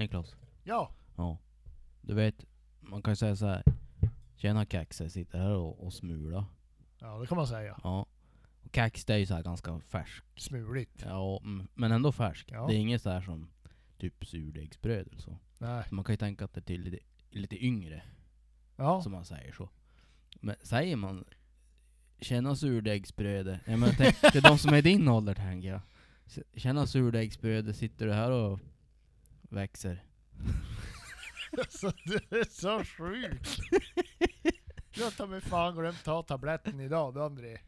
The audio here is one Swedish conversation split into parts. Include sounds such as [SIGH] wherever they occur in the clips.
Niklas. Ja, Ja. Du vet, man kan ju säga så här. Tjena jag sitter här och, och smular. ja det kan man säga. Ja. Och Kex det är ju så här ganska färsk. Smuligt. Ja, mm, men ändå färsk. Ja. Det är inget så här som typ surdegsbröd eller så. Nej. så. Man kan ju tänka att det är till lite, lite yngre, Ja. som man säger så. Men säger man Tjena surdegsbrödet. Ja, men tänk, det är de som är din ålder tänker jag. Tjena surdegsbrödet, sitter du här och växer? Så du är så sjuk. Du har ta mig fan glömt ta tabletten idag du André.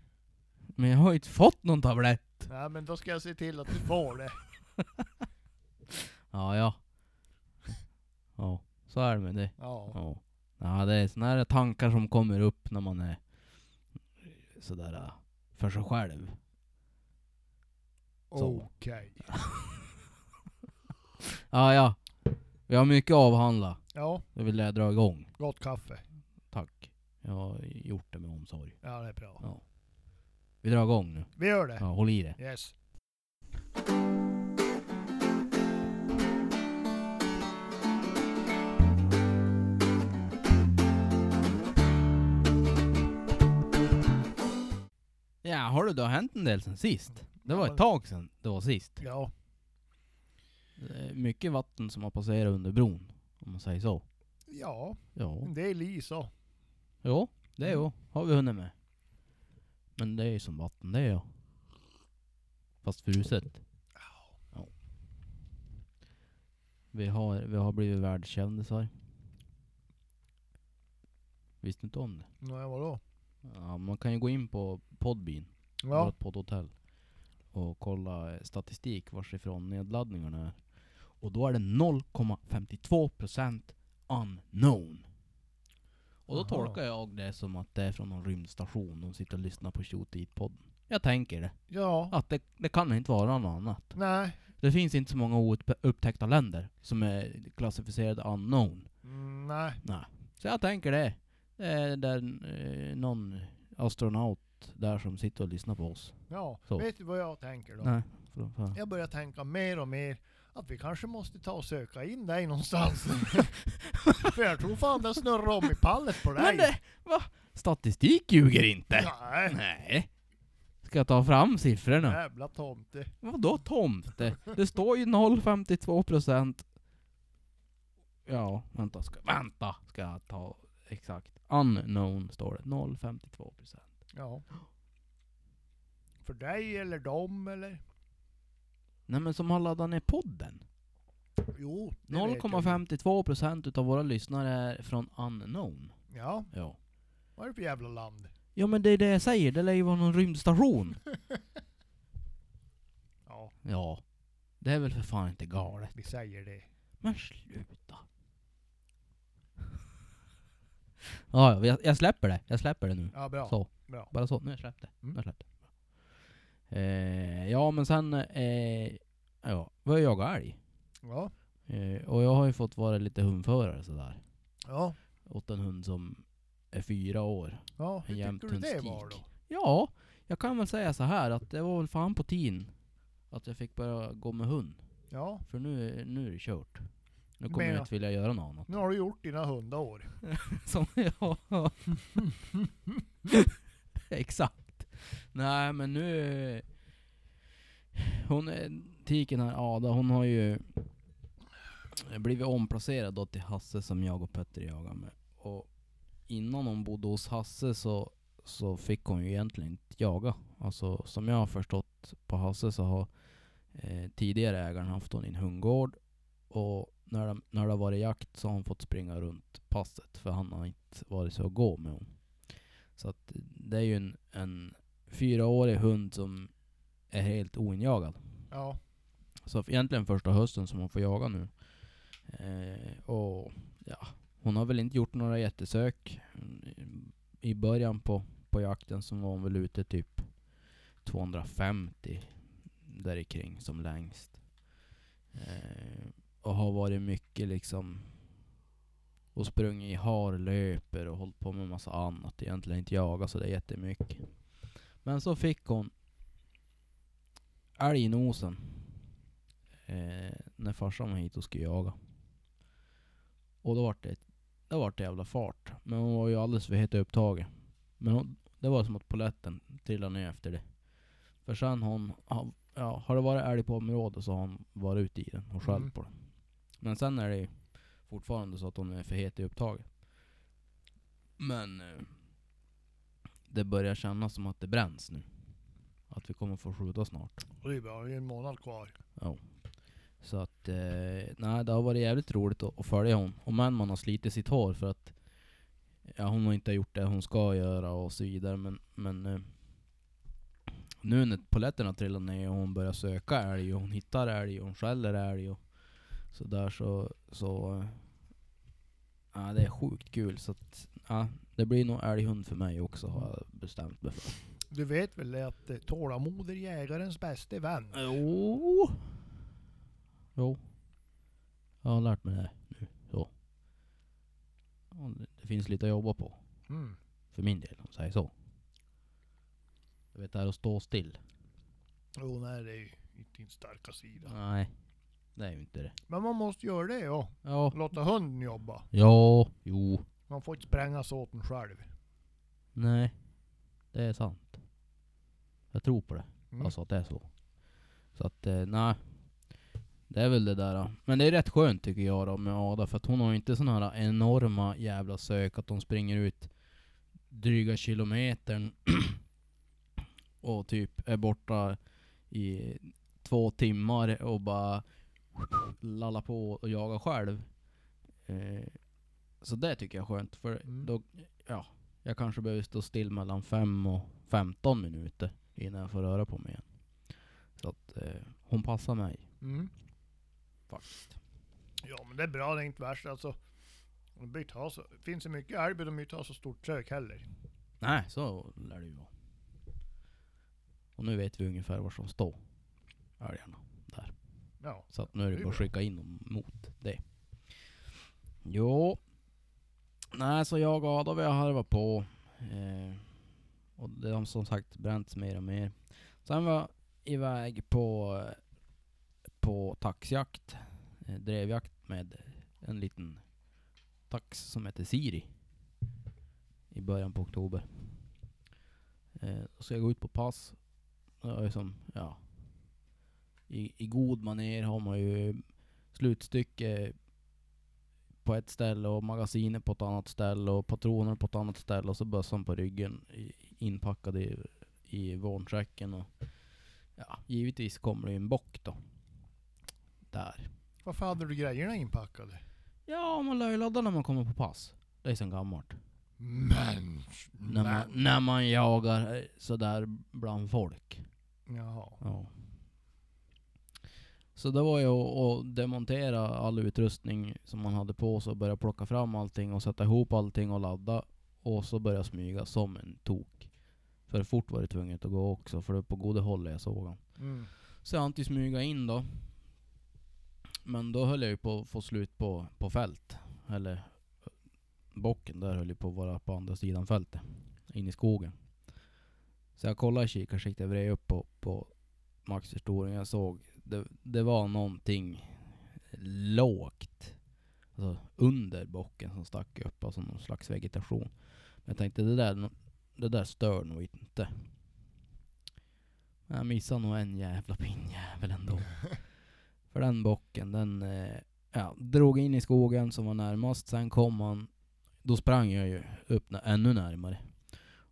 Men jag har ju inte fått någon tablett. Nej men då ska jag se till att du får det. Ja, ja. Ja, så är det med det. Ja. Ja. Ja, det är såna här tankar som kommer upp när man är sådär äh, för sig själv. Okej. Ja, ja. Vi har mycket att avhandla. Ja, Jag vill jag dra igång. gott kaffe. Tack. Jag har gjort det med omsorg. Ja det är bra. Ja. Vi drar igång nu. Vi gör det. Ja, håll i det. Yes. Ja, har du, har hänt en del sen sist. Det var ett tag sen det var sist. Ja. Det är mycket vatten som har passerat under bron. Om man säger så. Ja, Ja. del is så. Jo, det är ju. Har vi hunnit med. Men det är ju som vatten det är ja. Fast fruset. Ja. Vi har, vi har blivit världskändisar. Visste du inte om det? Nej vadå? Ja, man kan ju gå in på Podbean, Ja. vårt poddhotell, och kolla eh, statistik varsifrån nedladdningarna är. Och då är det 0,52% unknown. Och då Aha. tolkar jag det som att det är från någon rymdstation, de sitter och lyssnar på Shoot Eat podden Jag tänker det. Ja. Att det, det kan inte vara något annat. Nej. Det finns inte så många oupptäckta länder som är klassificerade unknown. Mm, nej. Nej. Så jag tänker det. Det är där, eh, någon astronaut där som sitter och lyssnar på oss. Ja. Så. Vet du vad jag tänker då? Nej. För, för. Jag börjar tänka mer och mer att vi kanske måste ta och söka in dig någonstans. [LAUGHS] För jag tror fan det snurrar om i pallet på dig. Men det, va? Statistik ljuger inte. Nej. Nej. Ska jag ta fram siffrorna? Jävla tomte. Vadå tomte? Det står ju 0,52% Ja, vänta, ska, vänta, ska jag ta exakt. Unknown står det. 0,52%. Ja. För dig eller dem eller? Nej men som har laddat ner podden. Jo. det vet jag. 0,52% utav våra lyssnare är från unknown. Ja. Ja. Vad är det för jävla land? Ja men det är det jag säger, det lär ju vara någon rymdstation. [LAUGHS] Ja, Ja. Det är väl för fan inte galet. vi säger det. Men sluta. [LAUGHS] Ja, ja, jag, jag släpper det. Jag släpper det nu. Ja, bra. Så, Bra. bara så. Nu har jag släppt det. Nu har jag släppt det. Eh, ja men sen, eh, ja, vi har jagat älg. Ja. Eh, och jag har ju fått vara lite hundförare sådär. Ja. Åt en hund som är fyra år. Ja, hur tycker du det var då? Ja, jag kan väl säga så här att det var väl fan på tiden att jag fick börja gå med hund. Ja, För nu, nu är det kört. Nu kommer jag inte vilja göra något annat. nu har du gjort dina hundaår. [LAUGHS] Som jag [LAUGHS] [LAUGHS] Exakt. Nej men nu... Hon är, tiken här, Ada, hon har ju blivit omplacerad då till Hasse som jag och Petter jagar med. Och innan hon bodde hos Hasse så, så fick hon ju egentligen inte jaga. Alltså som jag har förstått på Hasse så har eh, tidigare ägaren haft hon i en hundgård. Och när, det, när det har varit jakt så har hon fått springa runt passet för han har inte varit så att gå med hon. Så att det är ju en, en fyraårig hund som är helt oinjagad. Ja. Så egentligen första hösten som hon får jaga nu. Eh, och ja, hon har väl inte gjort några jättesök. I början på, på jakten så var hon väl ute typ 250 där kring som längst. Eh, och har varit mycket liksom och sprungit i harlöper och hållit på med massa annat. Egentligen inte jagat så det är jättemycket. Men så fick hon älg i nosen. eh, när farsan var hit och skulle jaga. Och då vart det, det vart det jävla fart. Men hon var ju alldeles för het upptagen. Men hon, det var som att poletten trillade ner efter det. För sen hon, har- ja, har det varit älg på området så har hon varit ute i den och skällt Mm. på den. Men sen är det ju fortfarande så att hon är för het i upptaget. Men eh, det börjar kännas som att det bränns nu. Att vi kommer få skjuta snart. Och det är bara en månad kvar. Ja. Så att, eh, nej det har varit jävligt roligt att, att följa hon. Och men man har slitit sitt hår för att ja, hon har inte gjort det hon ska göra och så vidare. Men, men eh, nu när poletterna trillar ner och hon börjar söka älg och hon hittar älg och hon skäller älg och så där så, så eh, ja, det är sjukt kul. Så att, ja, det blir nog älghund för mig också har jag bestämt mig för. Du vet väl att eh, tålamod är jägarens bästa vän? Jo. Jo. Jag har lärt mig det nu. Så. Ja, det- det finns lite att jobba på. Mm. För min del, om jag säger så. Jag vet det här att stå still. Jo, nej det är ju inte din starka sida. Nej. Det är ju inte det. Men man måste göra det ja. Ja. Låta hunden jobba. Ja. Jo. Man får inte sprängas åt den själv. Nej. Det är sant. Jag tror på det. Mm. Alltså att det är så. Så att, eh, nej. Det är väl det där. då. Men det är rätt skönt tycker jag då med Ada. För att hon har inte såna här enorma jävla sök att de springer ut dryga kilometern [CLEARS THROAT] och typ är borta i två timmar och bara [SNIFFS] lallar på och jagar själv. Eh, så det tycker jag är skönt. För Mm. då, ja, jag kanske behöver stå still mellan 5 och 15 minuter innan jag får röra på mig igen. Så att eh, hon passar mig Mm. faktiskt. Ja men det är bra, det är inte värst alltså. De behöver inte ha så, finns det mycket älg behöver de inte ha så stort sök heller. Nej, så lär det ju vara. Och nu vet vi ungefär var som står älgarna där. Ja. Så att nu är det Det bara att skicka in dem mot det. Jo. Nej, så jag och Ada vi har harvat på. Eh, och det har som sagt bränts mer och mer. Sen var jag iväg på, på taxjakt. Eh, drevjakt med en liten tax som heter Siri. I början på oktober. Eh, ska jag gå ut på pass. Som, ja, i, i god manér har man ju slutstycke på ett ställe och magasinet på ett annat ställe och patroner på ett annat ställe och så bössan på ryggen inpackad i, i vårnsäcken och ja, givetvis kommer det ju en bock då. Där. Varför hade du grejerna inpackade? Ja, man lär ju ladda när man kommer på pass. Det är sen gammalt. Men... När man, när man jagar eh, sådär bland folk. Jaha. Ja. Så det var ju att, att demontera all utrustning som man hade på sig och börja plocka fram allting och sätta ihop allting och ladda. Och så börja smyga som en tok. För fort var det tvunget att gå också, för det var på goda håll jag såg han. Mm. Så jag inte smyga in då. Men då höll jag ju på att få slut på, på fält. Eller bocken där höll ju på att vara på andra sidan fältet. In i skogen. Så jag kollade i kikarsiktet, vred upp på, på maxförstoringen. Jag såg, det, det var någonting lågt. Alltså under bocken som stack upp, alltså någon slags vegetation. Men jag tänkte det där, det där stör nog inte. Men jag missade nog en jävla pinnjävel ändå. [LAUGHS] För den bocken, den eh, ja, drog in i skogen som var närmast. Sen kom han, då sprang jag ju upp ännu närmare.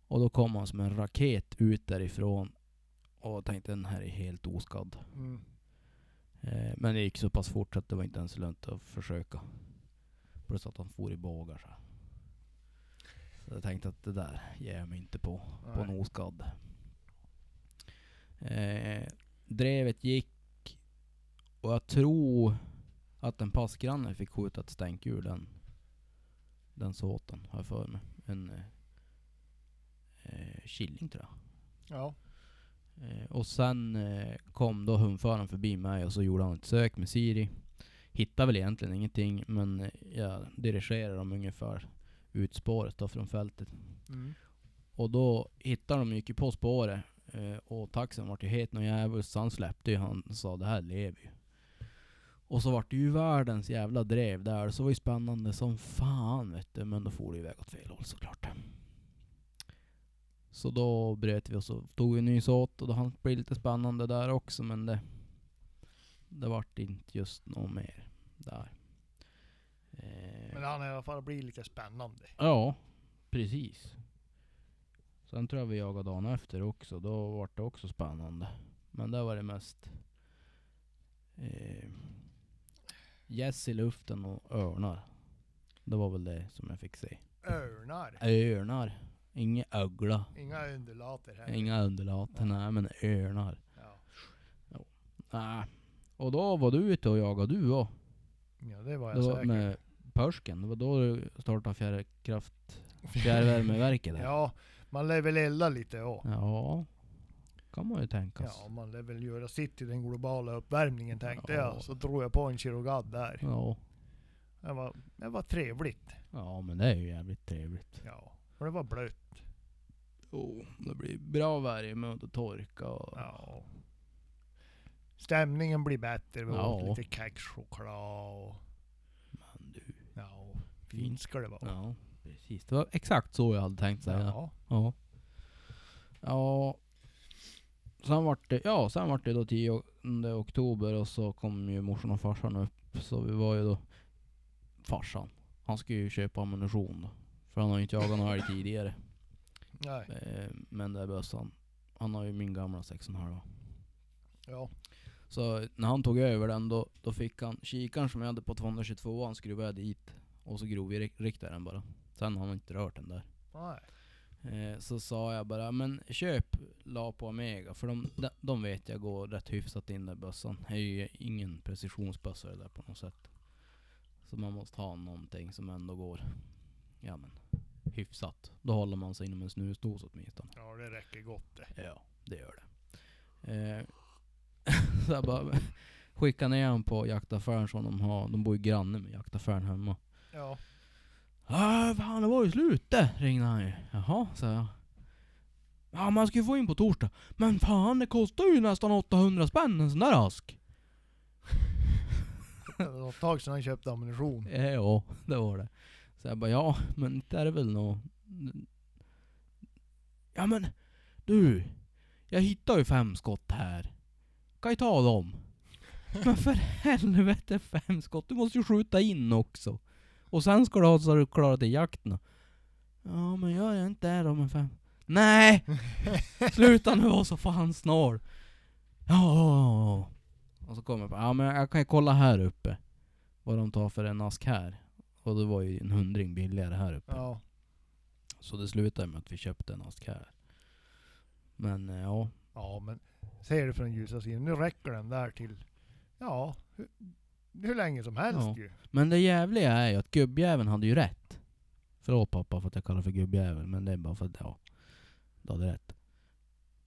Och då kom han som en raket ut därifrån. Och tänkte den här är helt oskadd. Mm. Eh, men det gick så pass fort så att det var inte ens lönt att försöka. Plus att han for i bågar så. Så jag tänkte att det där ger jag mig inte på, på en Nej. oskadd. Eh, drevet gick och jag tror att en passgranne fick skjuta ett stänk ur den, den såten, har jag för mig. En eh, eh, killing tror jag. Ja. Eh, och sen eh, kom då hundföraren förbi mig och så gjorde han ett sök med Siri. Hittade väl egentligen ingenting men eh, jag dirigerade dem ungefär ut spåret då från fältet. Mm. Och då hittade de mycket på spåret. Och taxen vart ju het någon jävel så han släppte ju han och sa det här lever ju. Och så vart det ju världens jävla drev där. Så det var ju spännande som fan vet du. Men då får det iväg åt fel håll såklart. Så då bröt vi och så tog vi nys åt och då hann det bli lite spännande där också men det Det vart inte just något mer där. Eh, Men han i alla fall blir lite spännande. Ja, precis. Sen tror jag vi jagade dagen efter också. Då var det också spännande. Men där var det mest eh, gäss i luften och örnar. Det var väl det som jag fick se. Örnar. Örnar. Inga ögla. Inga undulater här. Inga undulater. Nej. Nej men örnar. Ja. Nej. Och då var du ute och jagade du också. ja, det var jag Det var säker. med Pörsken. Det var då du startade fjärrkraft, [LAUGHS] fjärrvärmeverket där. Ja, man lär väl elda lite också. Ja, kan man ju tänka sig. Ja, man lär väl göra sitt i den globala uppvärmningen tänkte Ja. jag. Så drog jag på en kirurgad där. Ja. Det var, det var trevligt. ja, men det är ju jävligt trevligt. Ja, och det var blött. Oh, det blir bra värme och torka och... Ja. Stämningen blir bättre. Vi Ja. åt lite kexchoklad och... Men du. Ja, fint ska det vara. Ja, precis. Det var exakt så jag hade tänkt säga. Ja. Ja. Ja. Sen vart det, ja, sen vart det då 10 oktober och så kom ju morsan och farsan upp. Så vi var ju då... Farsan. Han skulle ju köpa ammunition då. För han har ju inte jagat någon älg tidigare. Nej. Eh, Men det är bössan. Han har ju min gamla 6,5. Ja. Så när han tog över den då, då fick han kikaren som jag hade på 222 han skruvade dit. Och så grovriktade den bara. Sen har han inte rört den där. Nej. Eh, så sa jag bara, men köp la på Omega för de, de, de vet jag går rätt hyfsat in där bössan. Det är ju ingen precisionsbössa där på något sätt. Så man måste ha någonting som ändå går, ja men, hyfsat. Då håller man sig inom en snusdos åtminstone. Ja, det räcker gott det. Ja, det gör det. Eh, [LAUGHS] så jag bara skickade ner honom på jaktaffären som de har. De bor ju granne med jaktaffären hemma. Ja. Ja, fan det var ju slut det, ringde han ju. Jaha, sa jag. Ja, man ska ju få in på torsdag. Men fan, det kostar ju nästan 800 spänn en sån där ask. [LAUGHS] Det var ett tag sedan han köpte ammunition. Eh, Ja, det var det. Så jag bara, ja, men inte är det väl nå... Ja men, du. Jag hittade ju fem skott här. Kan jag ta dem? [LAUGHS] Men för helvete fem skott, du måste ju skjuta in också. Och sen ska du ha så du klarar till jakten. Ja men gör jag inte det då med fem? Nej! [LAUGHS] Sluta nu vara så fan snål. Ja. Och så kommer jag på, ja men jag kan ju kolla här uppe. Vad de tar för en ask här. Och det var ju en hundring billigare här uppe. Ja. Så det slutade med att vi köpte en ask här. Men eh, ja, Ja, men ser du från ljusa sidan. Nu räcker den där till, ja, hur, hur länge som helst Ja. ju. Men det jävliga är ju att gubbjäveln hade ju rätt. Förlåt pappa för att jag kallar för gubbjävel, men det är bara för att ja, du hade rätt.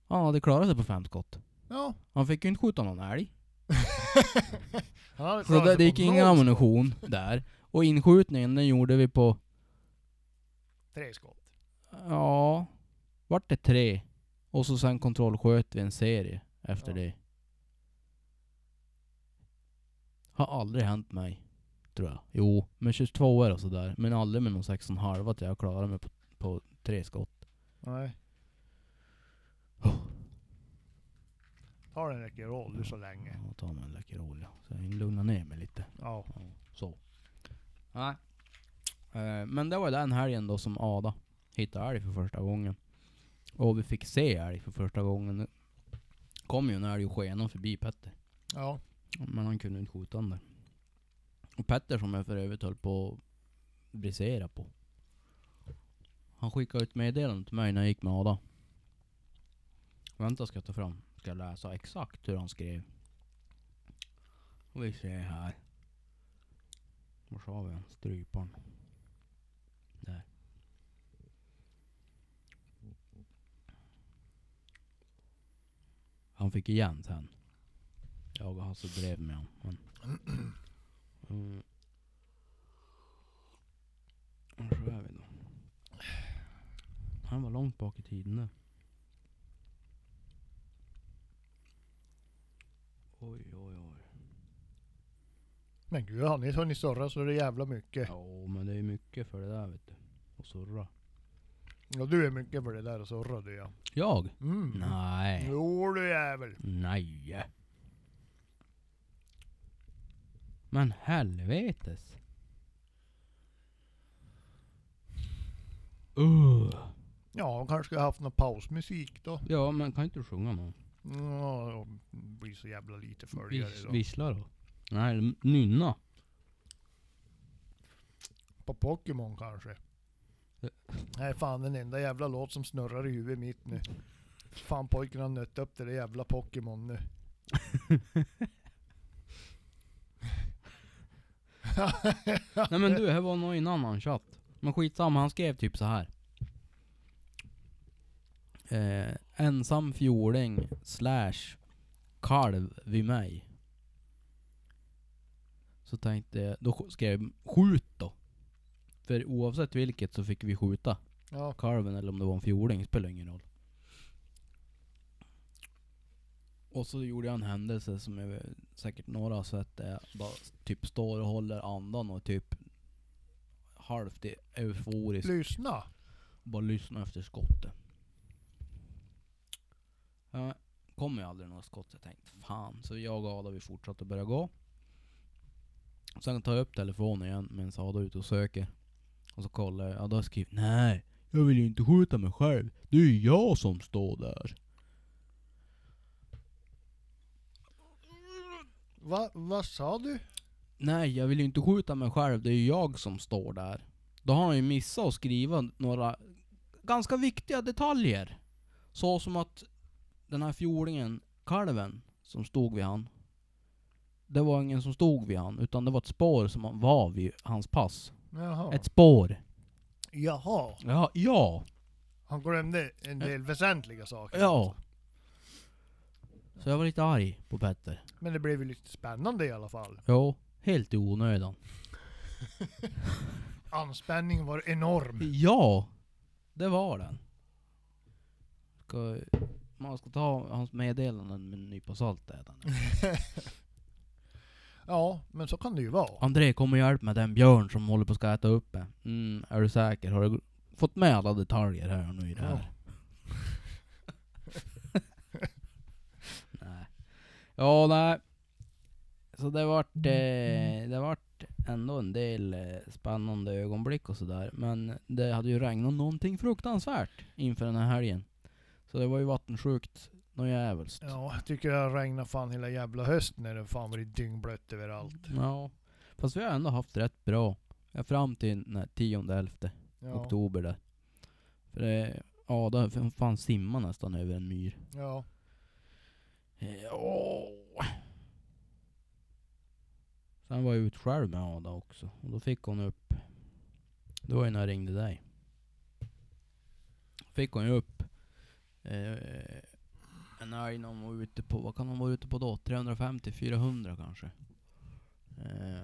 Han hade klarat sig på fem skott. Ja. Han fick ju inte skjuta någon älg. [LAUGHS] Så det, det gick ingen ammunition där. Och inskjutningen den gjorde vi på. Tre skott. ja, vart det tre. Och så sen kontrollsköt vi en serie efter Ja. det. Har aldrig hänt mig. Tror jag. Jo, med 22 och sådär. Men aldrig med någon 6,5 att jag klarade mig på, på tre skott. Nej. Ta den räcker roll du så länge. Ja, ta mig en Läkerol ja. Så jag lugnar ner mig lite. Ja. Ja, så. Nej. Eh, men det var den helgen då som Ada hittade älg för första gången. Och vi fick se älg för första gången. Det kom ju en älg och skenade förbi Petter. Ja. Men han kunde inte skjuta den där. Och Petter som jag för övrigt höll på att brisera på. Han skickade ut meddelande till mig när jag gick med Ada. Vänta ska jag ta fram. Ska jag läsa exakt hur han skrev. Och vi ser här. Var sa vi han? Stryparen. Där. Han fick igen sen. Jag och Hasse drev med honom. Men... Mm. Så är vi då. Han var långt bak i tiden nu. Oj, oj, oj. Men gud, har ni hunnit surra så är det jävla mycket. Ja, men det är mycket för det där vet du. Och surra. Ja, du är mycket för det där och surra du ja. Jag? Mm. Nej. Jo du jävel. Nej. Men helvetes. Uh. Ja, kanske skulle haft någon pausmusik då. Ja, men kan inte du sjunga någon? Ja, det blir så jävla lite följare Vis, då. vissla då? Nej, nynna. På Pokémon kanske. Nej fan den enda jävla låt som snurrar i huvudet mitt nu. Fan pojken har nött upp det där jävla Pokémon nu. [LAUGHS] Nej men du, här var nog en annan chatt. Men skitsamma, han skrev typ så här. Eh, ensam fjording slash kalv vid mig. Så tänkte jag, då sk- skrev jag skjut då. För oavsett vilket så fick vi skjuta. Ja, Kalven eller om det var en fjording, spelar ingen roll. Och så gjorde jag en händelse som jag, säkert några har sett. Där jag bara typ står och håller andan och typ halvt euforisk. lyssna. Bara lyssna efter skottet. Ja, kom ju aldrig några skott. Jag tänkte fan. Så jag och Ada vi fortsatte börja gå. Sen tar jag upp telefonen igen medan Ada är ute och söker. Och så kollar jag. Ada har skrivit Nej, jag vill ju inte skjuta mig själv. Det är ju jag som står där. Va, vad sa du? Nej, jag vill ju inte skjuta mig själv. Det är ju jag som står där. Då har han ju missat att skriva några ganska viktiga detaljer. Så som att den här fjordingen, kalven, som stod vid han. Det var ingen som stod vid han, utan det var ett spår som var vid hans pass. Jaha. Ett spår. Jaha. Ja, ja, Han glömde en del väsentliga saker. ja. Så jag var lite arg på Petter. Men det blev ju lite spännande i alla fall. Jo, helt i onödan. [LAUGHS] Anspänningen var enorm. Ja, det var den. Ska, man ska ta hans meddelanden med en nypa salt är den. [LAUGHS] Ja, men så kan det ju vara. André, kom och hjälp med den björn som håller på att ska äta upp det. Mm, är du säker? Har du fått med alla detaljer här nu i det här? [LAUGHS] nej. Ja, nej. Så det vart, eh, det vart ändå en del eh, spännande ögonblick och sådär. Men det hade ju regnat någonting fruktansvärt inför den här helgen. Så det var ju vattensjukt något jävelt. Ja, jag tycker det har regnat fan hela jävla hösten när det fan varit dyngblött överallt. Ja. Fast vi har ändå haft rätt bra. Ja, fram till den här 10-11 Ja. oktober där. För det, ja, då fan simma nästan över en myr. Ja. Ja. Sen var jag ut själv med Ada också. Och då fick hon upp, det var ju när jag ringde dig. Fick hon ju upp eh, en älg när hon var ute på, vad kan hon vara ute på då? 350-400 kanske. Eh,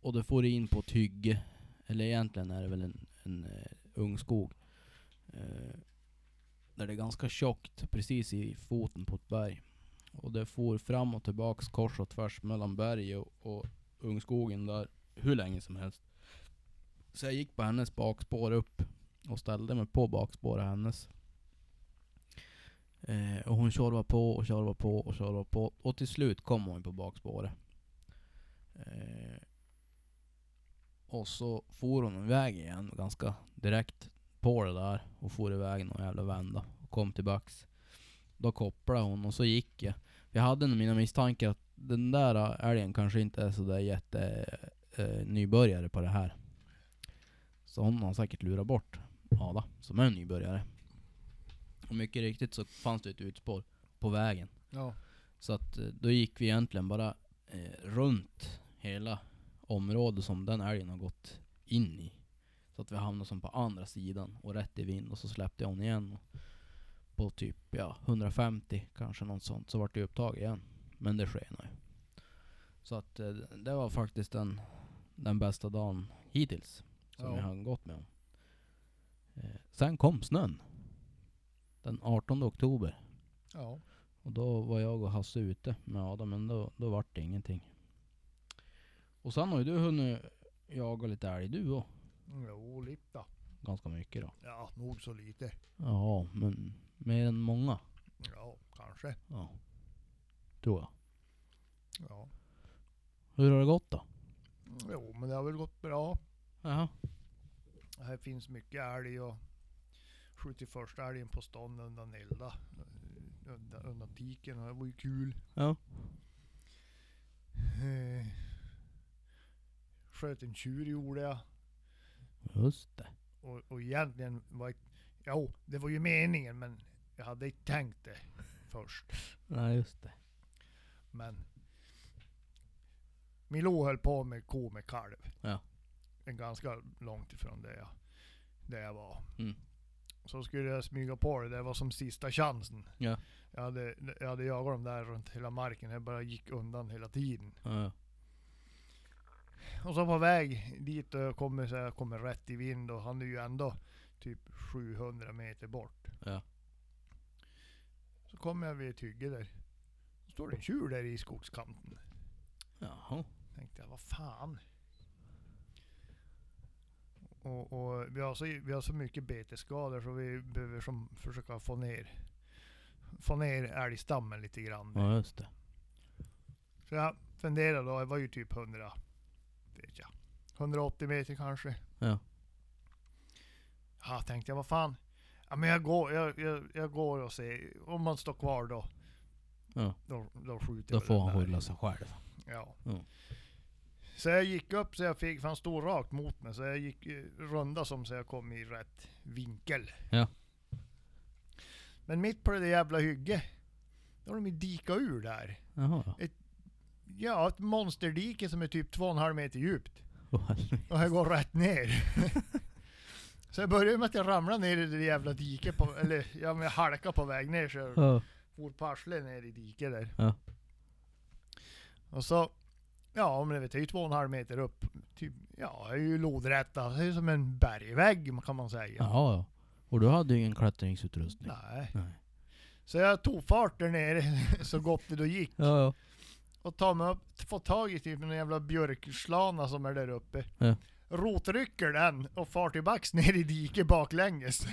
och då får du in på ett hygge, eller egentligen är det väl en, en eh, ungskog. Eh, där det är ganska tjockt precis i foten på ett berg. Och det for fram och tillbaks kors och tvärs mellan berg och, och ungskogen där hur länge som helst. Så jag gick på hennes bakspår upp och ställde mig på bakspåret hennes. Eh, och hon tjorvade på och tjorvade på och tjorvade på. Och till slut kom hon på bakspåret. Eh, och så for hon iväg igen ganska direkt på det där och for iväg någon jävla vända och kom tillbaks. Då kopplade hon och så gick jag. Jag hade nog mina misstankar att den där älgen kanske inte är sådär jätte eh, nybörjare på det här. Så hon har säkert lurat bort Ada, som är en nybörjare. Och mycket riktigt så fanns det ett utspår på vägen. Ja. Så att eh, då gick vi egentligen bara eh, runt hela området som den älgen har gått in i. Så att vi hamnade som på andra sidan och rätt i vind och så släppte jag hon igen. Och på typ ja, 150 kanske något sånt så vart det upptag igen. Men det skenade ju. Så att eh, det var faktiskt den, den bästa dagen hittills som Ja. jag har gått med om. Eh, sen kom snön. Den 18 oktober. Ja. Och då var jag och Hasse ute med Adam, men då, då vart det ingenting. Och sen har ju du hunnit jaga lite älg du också. Jo, lite. Ganska mycket då. Ja, nog så lite. Ja, men mer än många. Ja, kanske. Ja. Tror jag. Ja. Hur har det gått då? Jo, men det har väl gått bra. Jaha. Här finns mycket älg och skjutit första älgen på stånd undan elda. Undan, undan tiken det var ju kul. Ja. Eh, sköt en tjur gjorde jag. Just det. Och, och egentligen var det, jo, det var ju meningen men jag hade inte tänkt det först. Nej, just det. Men Milou höll på med ko med kalv. Ja. En ganska långt ifrån där jag, där jag var. Mm. Så skulle jag smyga på det, det var som sista chansen. Ja. Jag hade, jag hade jagat dem där runt hela marken, jag bara gick undan hela tiden. Ja. Och så på väg dit och jag kommer, så jag kommer rätt i vind och han är ju ändå typ 700 meter bort. Ja. Så kommer jag vid ett hygge där. Så står det en tjur där i skogskanten. Jaha. Tänkte jag, vad fan. Och, och vi, har så, vi har så mycket betesskador så vi behöver som försöka få ner få ner älgstammen lite grann. Ja, just det. Så jag funderade då, det var ju typ 100, vet jag, 180 meter kanske. Ja. Ja, tänkte jag, vad fan. Ja men jag går, jag, jag, jag går och ser, om man står kvar då, Ja. då, då skjuter Då får han skylla sig själv. Ja. Ja. Så jag gick upp så jag fick, för han stod rakt mot mig, så jag gick eh, runda som så jag kom i rätt vinkel. Ja. Men mitt på det där jävla hygge, då har de ju dikat ur där. Jaha. Ja, ett monsterdike som är typ två och en halv meter djupt. Helvete. Och jag går rätt ner. [LAUGHS] så jag började med att jag ramlade ner i det där jävla diket, på, eller ja, men jag halkade på väg ner så jag Ja. for på ner i diket där. Ja. Och så, ja men det jag, är ju två och en halv meter upp. Typ, ja, det är ju lodrätta. Det är som en bergvägg kan man säga. Jaha, ja. Och du hade ju ingen klättringsutrustning? Nej. Nej. Så jag tog fart där nere [LAUGHS] så gott det då gick. Ja, ja. Och tar mig upp, får tag i typ en jävla björkslana som är där uppe. Ja. Rotrycker den och far tillbaks [LAUGHS] ner i diket baklänges. [LAUGHS]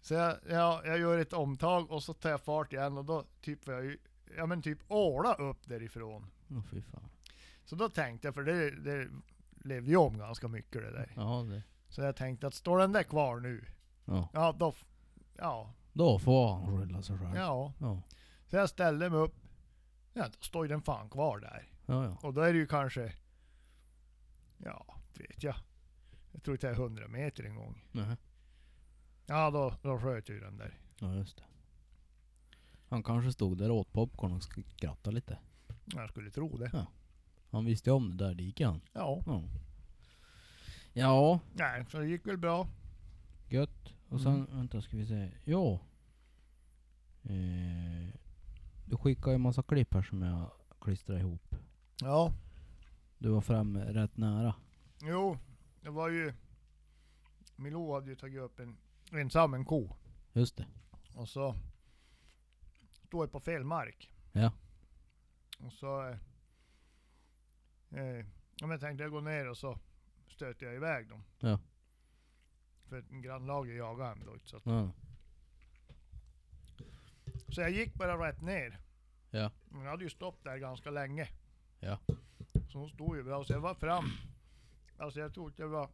så jag, ja, jag gör ett omtag och så tar jag fart igen och då typ jag ju, ja men typ åla upp därifrån. Åh fy fan. Så då tänkte jag, för det, det levde ju om ganska mycket det där. Ja, det. Så jag tänkte att står den där kvar nu, Ja. ja då, ja, Då får han skylla sig själv. ja. Ja. Så jag ställde mig upp, ja då står ju den fan kvar där. Ja, ja. Och då är det ju kanske, ja, vet jag. Jag tror det är 100 meter en gång. Nej. Ja, då, då sköt ju den där. Ja, just det. Han kanske stod där och åt popcorn och skrattade lite. Jag skulle tro det. Han visste ju om det där diket han. Ja, Ja. Ja, nej, så det gick väl bra. gött. Och sen, Mm. vänta ska vi se. Ja. Eh, du skickade ju massa klipp här som jag klistrade ihop. Ja, Du var framme rätt nära. jo, det var ju, Milou hade ju tagit upp en ensam en ko. Just det. Och så jag på fel mark. Ja. Och så... Eh, eh, jag tänkte jag gå ner och så stöter jag iväg dem. Ja. För en grannlaget jagade hem då. Så, att, Ja. så jag gick bara rätt ner. Ja. Men jag hade ju stått där ganska länge. Ja. Så hon stod ju bra. Så jag var fram. Alltså jag tror att jag var...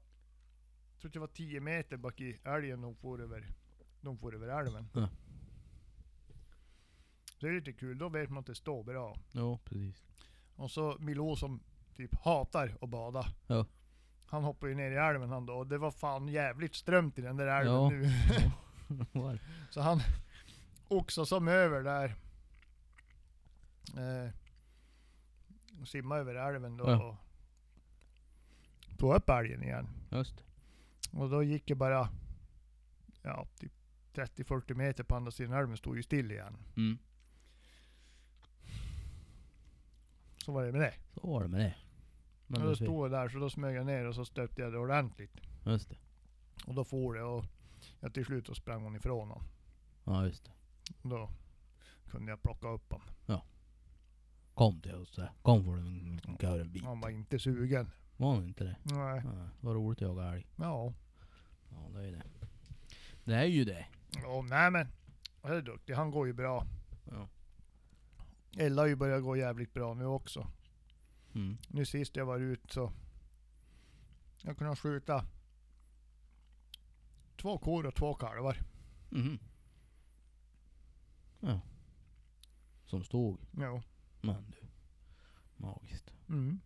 Jag tror att jag var 10 meter bak i älgen de får över, de får över älven. Ja. Så det är lite kul. Då vet man att det står bra. Jo, precis. Och så Milou som typ hatar att bada. Ja. Han hoppade ju ner i älven han då. Och det var fan jävligt strömt i den där älven Ja. nu. [LAUGHS] [LAUGHS] Så han oxade som över där. Eh, och simmade över älven då. Ja. Och tog upp älgen igen. Just det. Och då gick det bara ja, typ 30-40 meter på andra sidan älven stod ju still igen. Mm. Så var det med det. Så var det med det. Men då stod jag där så då smög jag ner och så stötte jag det ordentligt. Just det. Och då for det och ja, till slut så sprang hon ifrån honom. Ja, just det. Då kunde jag plocka upp honom. Ja. Kom till oss. Kom får du en liten körenbit. Han var inte sugen. Var han inte det? Nej. Det var roligt att jaga älg. Ja. Ja det är det. Det är ju det. Ja, nej men. Han är duktig. Han går ju bra. Ja. Ella har ju börjat gå jävligt bra nu också. Mm. Nu sist jag var ute så jag kunde skjuta två kor och två kalvar. Mhm. Ja. Som stod. Ja. Men du. Magiskt. Mm.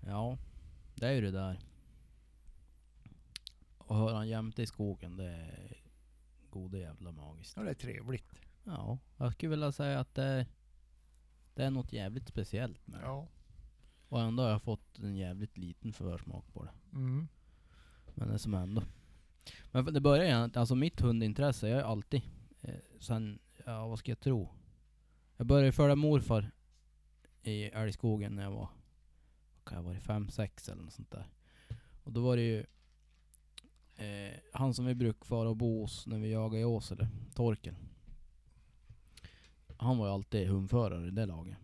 Ja. Det är ju det där. Och höra han jämte i skogen det är gode jävla magiskt. ja, det är trevligt. Ja, jag skulle vilja säga att det är, det är något jävligt speciellt med det. Ja. Och ändå har jag fått en jävligt liten försmak på det. Mm. Men det är som ändå. Men det börjar ju, alltså mitt hundintresse, jag har alltid, eh, sen, ja vad ska jag tro? Jag började följa morfar i älgskogen när jag var, vad kan jag vara, fem, sex eller något sånt där. Och då var det ju eh, han som vi brukade fara och bo hos när vi jagade i Åsele, Torkel. Han var ju alltid hundförare i det laget.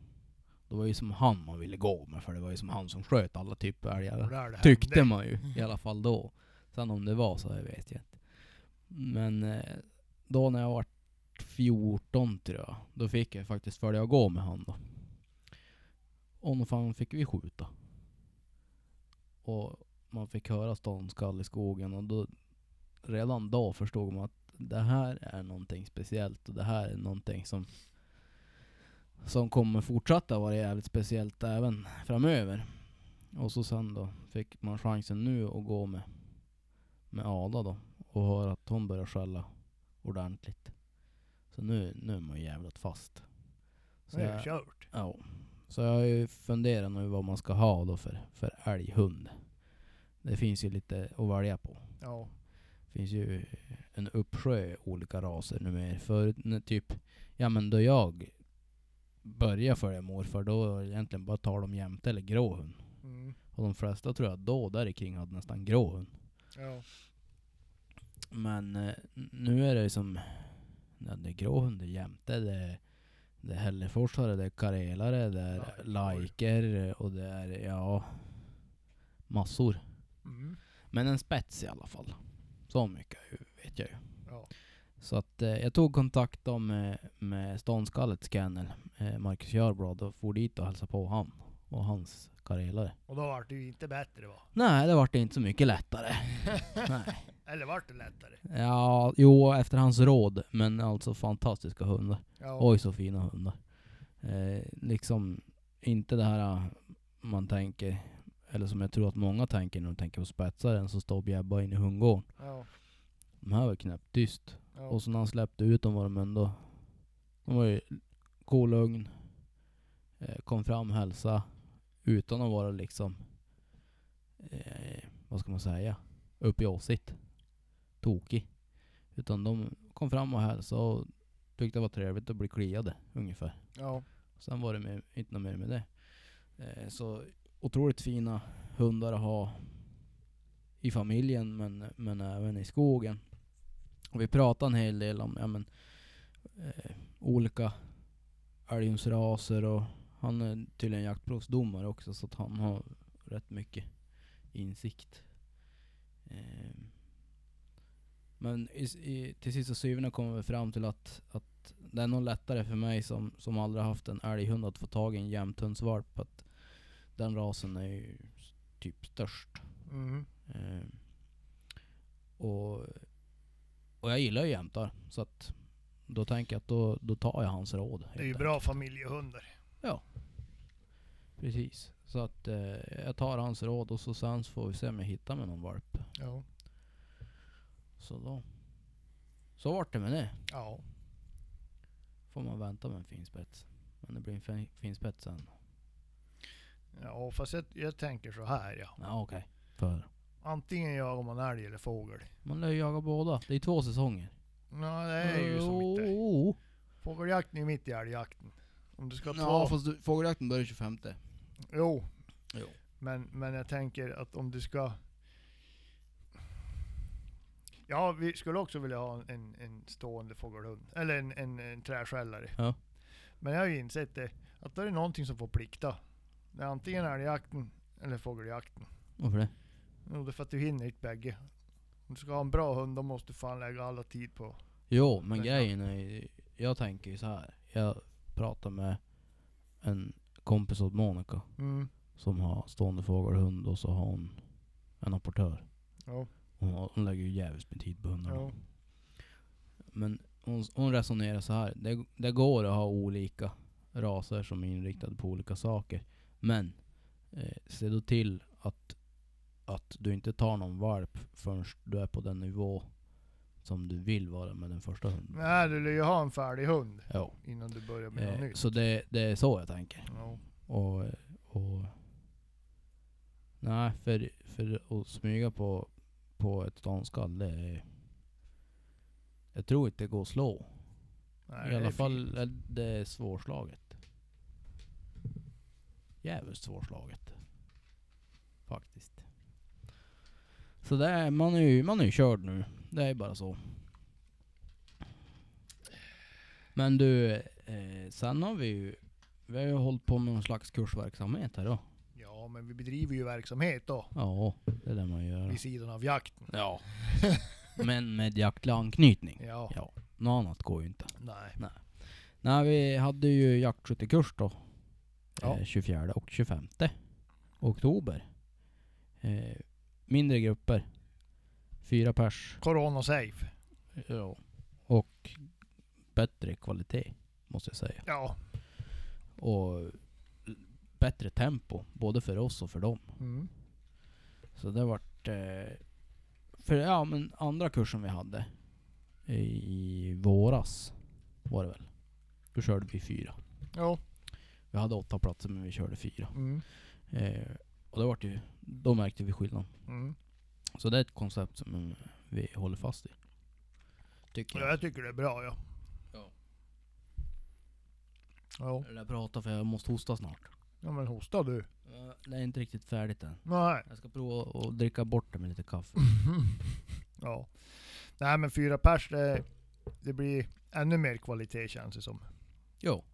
Det var ju som han man ville gå med, för det var ju som han som sköt alla typer av älgar. Tyckte man ju i alla fall då. Sen om det var så, jag vet jag inte. Men eh, då när jag var 14 tror jag, då fick jag faktiskt följa och gå med han då. Och nog fan fick vi skjuta. Och man fick höra ståndskall i skogen och då, redan då förstod man att det här är någonting speciellt och det här är någonting som som kommer fortsätta vara jävligt speciellt även framöver. Och så sen då fick man chansen nu att gå med, med Ada då och höra att hon börjar skälla ordentligt. Så nu, nu är man ju jävligt fast. Så Det är kört. ja. Så jag har ju funderat nu vad man ska ha då för, för älghund. Det finns ju lite att välja på. Ja. Det finns ju en uppsjö olika raser numera. Förut typ, ja men då jag började följa morfar, då var det egentligen bara tal om jämte eller grå hund. Mm. Och de flesta tror jag då där kring hade nästan grå hund. Ja. Men eh, nu är det som, ja, det är grå hund, det är jämte, det är, det är hälleforsare, det är karelare, det är Lajkor. lajker och det är, ja, massor. Mm. Men en spets i alla fall. Så mycket vet jag ju. Ja. Så att eh, jag tog kontakt då med, med Ståndskallets kennel, eh, Marcus Görblad, och for dit och hälsade på han och hans karelare. Och då vart det ju inte bättre va? Nej, det vart inte så mycket lättare. [LAUGHS] Nej. Eller vart det lättare? Ja, jo, efter hans råd. Men alltså fantastiska hundar. Ja. Oj, så fina hundar. Eh, liksom inte det här eh, man tänker, eller som jag tror att många tänker när de tänker på spetsaren som står och bjäbbar in i hundgården. Ja. De här var knäpptyst. Ja. Och så när han släppte ut dem var de ändå... De var ju kolugn. Eh, kom fram, hälsa Utan att vara liksom... Eh, vad ska man säga? Upp i åsikt. Tokig. Utan de kom fram och hälsade och tyckte det var trevligt att bli kliade ungefär. ja. Sen var det med, inte något mer med det. Eh, så otroligt fina hundar att ha i familjen men, men även i skogen. Och vi pratade en hel del om ja, men, eh, olika älghundsraser och han är tydligen jaktprovsdomare också så att han har rätt mycket insikt. Eh, men i, i, till sist och syvende kommer vi fram till att, att det är nog lättare för mig som, som aldrig haft en älghund att få tag i en jämthundsvalp. Att den rasen är ju typ störst. Mm. Eh, och, och jag gillar ju jämtar. Så att då tänker jag att då, då tar jag hans råd. Det är ju bra familjehundar. enkelt. Precis. Så att eh, jag tar hans råd och så sen så får vi se om jag hittar med någon valp. Ja. Så då. Så vart det med det. Ja. Får man vänta med en fin spets. Men det blir en fin, fin spets sen. Ja, fast jag, jag tänker så här ja. Ja okej. För. Antingen jagar man älg eller fågel. Man lär ju jaga båda. Det är två säsonger. Ja, det är ju så mycket. Jo. Fågeljakten är ju mitt i älgjakten. Om du ska Ja ta... fast du- fågeljakten börjar 25. Jo. Jo. Men, men jag tänker att om du ska... Ja, vi skulle också vilja ha en, en stående fågelhund. Eller en, en, en träskällare. Ja. Men jag har ju insett det, Att det är någonting som får plikta. Det är antingen älgjakten eller fågeljakten. Varför det? Jo, det är för att du hinner inte bägge. Om du ska ha en bra hund, då måste du fan lägga alla tid på... Jo, men grejen är ju- jag tänker ju så här. Jag pratar med en kompis åt Monica Mm. som har stående fågelhund och så har hon en apportör. Ja. Hon, har- hon lägger ju jävligt med tid på hundarna. Ja. Men hon, hon resonerar så här. Det, det går att ha olika raser som är inriktade på olika saker. Men eh, se då till att, att du inte tar någon valp förrän du är på den nivå som du vill vara med den första hunden. Nej, du lär ju ha en färdig hund Ja. innan du börjar med något Eh, nytt. så det, det är så jag tänker. Ja. Och, och Nej, för, för att smyga på, på ett ståndskall, det är... Jag tror inte det går att slå. Nej, I alla är fall är det svårslaget. Jävligt svårslaget. Faktiskt. Så det är, man är ju man är ju körd nu. Det är bara så. Men du, eh, sen har vi ju vi har ju hållit på med någon slags kursverksamhet här då. Ja, men vi bedriver ju verksamhet då. Ja, det är det man gör. Vid sidan av jakten. Ja. [LAUGHS] Men med jaktlig anknytning. Ja. Ja. Något annat går ju inte. Nej. Nej, vi hade ju jaktskyttekurs då. Ja. Eh, 24 och 25 oktober. Eh, mindre grupper. Fyra pers. Corona safe. Ja. Och bättre kvalitet, måste jag säga. Ja. Och bättre tempo, både för oss och för dem. Mm. Så det vart... Eh, för ja, men andra kursen vi hade i våras var det väl. Då körde vi fyra. Ja. Vi hade åtta platser men vi körde fyra. Mm. Eh, och det vart ju, då märkte vi skillnad. Mm. Så det är ett koncept som vi håller fast i. Tycker Ja, jag. jag tycker det är bra ja. Ja. Ja. Jag prata för jag måste hosta snart. Ja men hosta du. Det är inte riktigt färdigt än. Nej. Jag ska prova att dricka bort det med lite kaffe. [LAUGHS] ja. Nej men fyra pers det, det blir ännu mer kvalitet känns det som. Jo.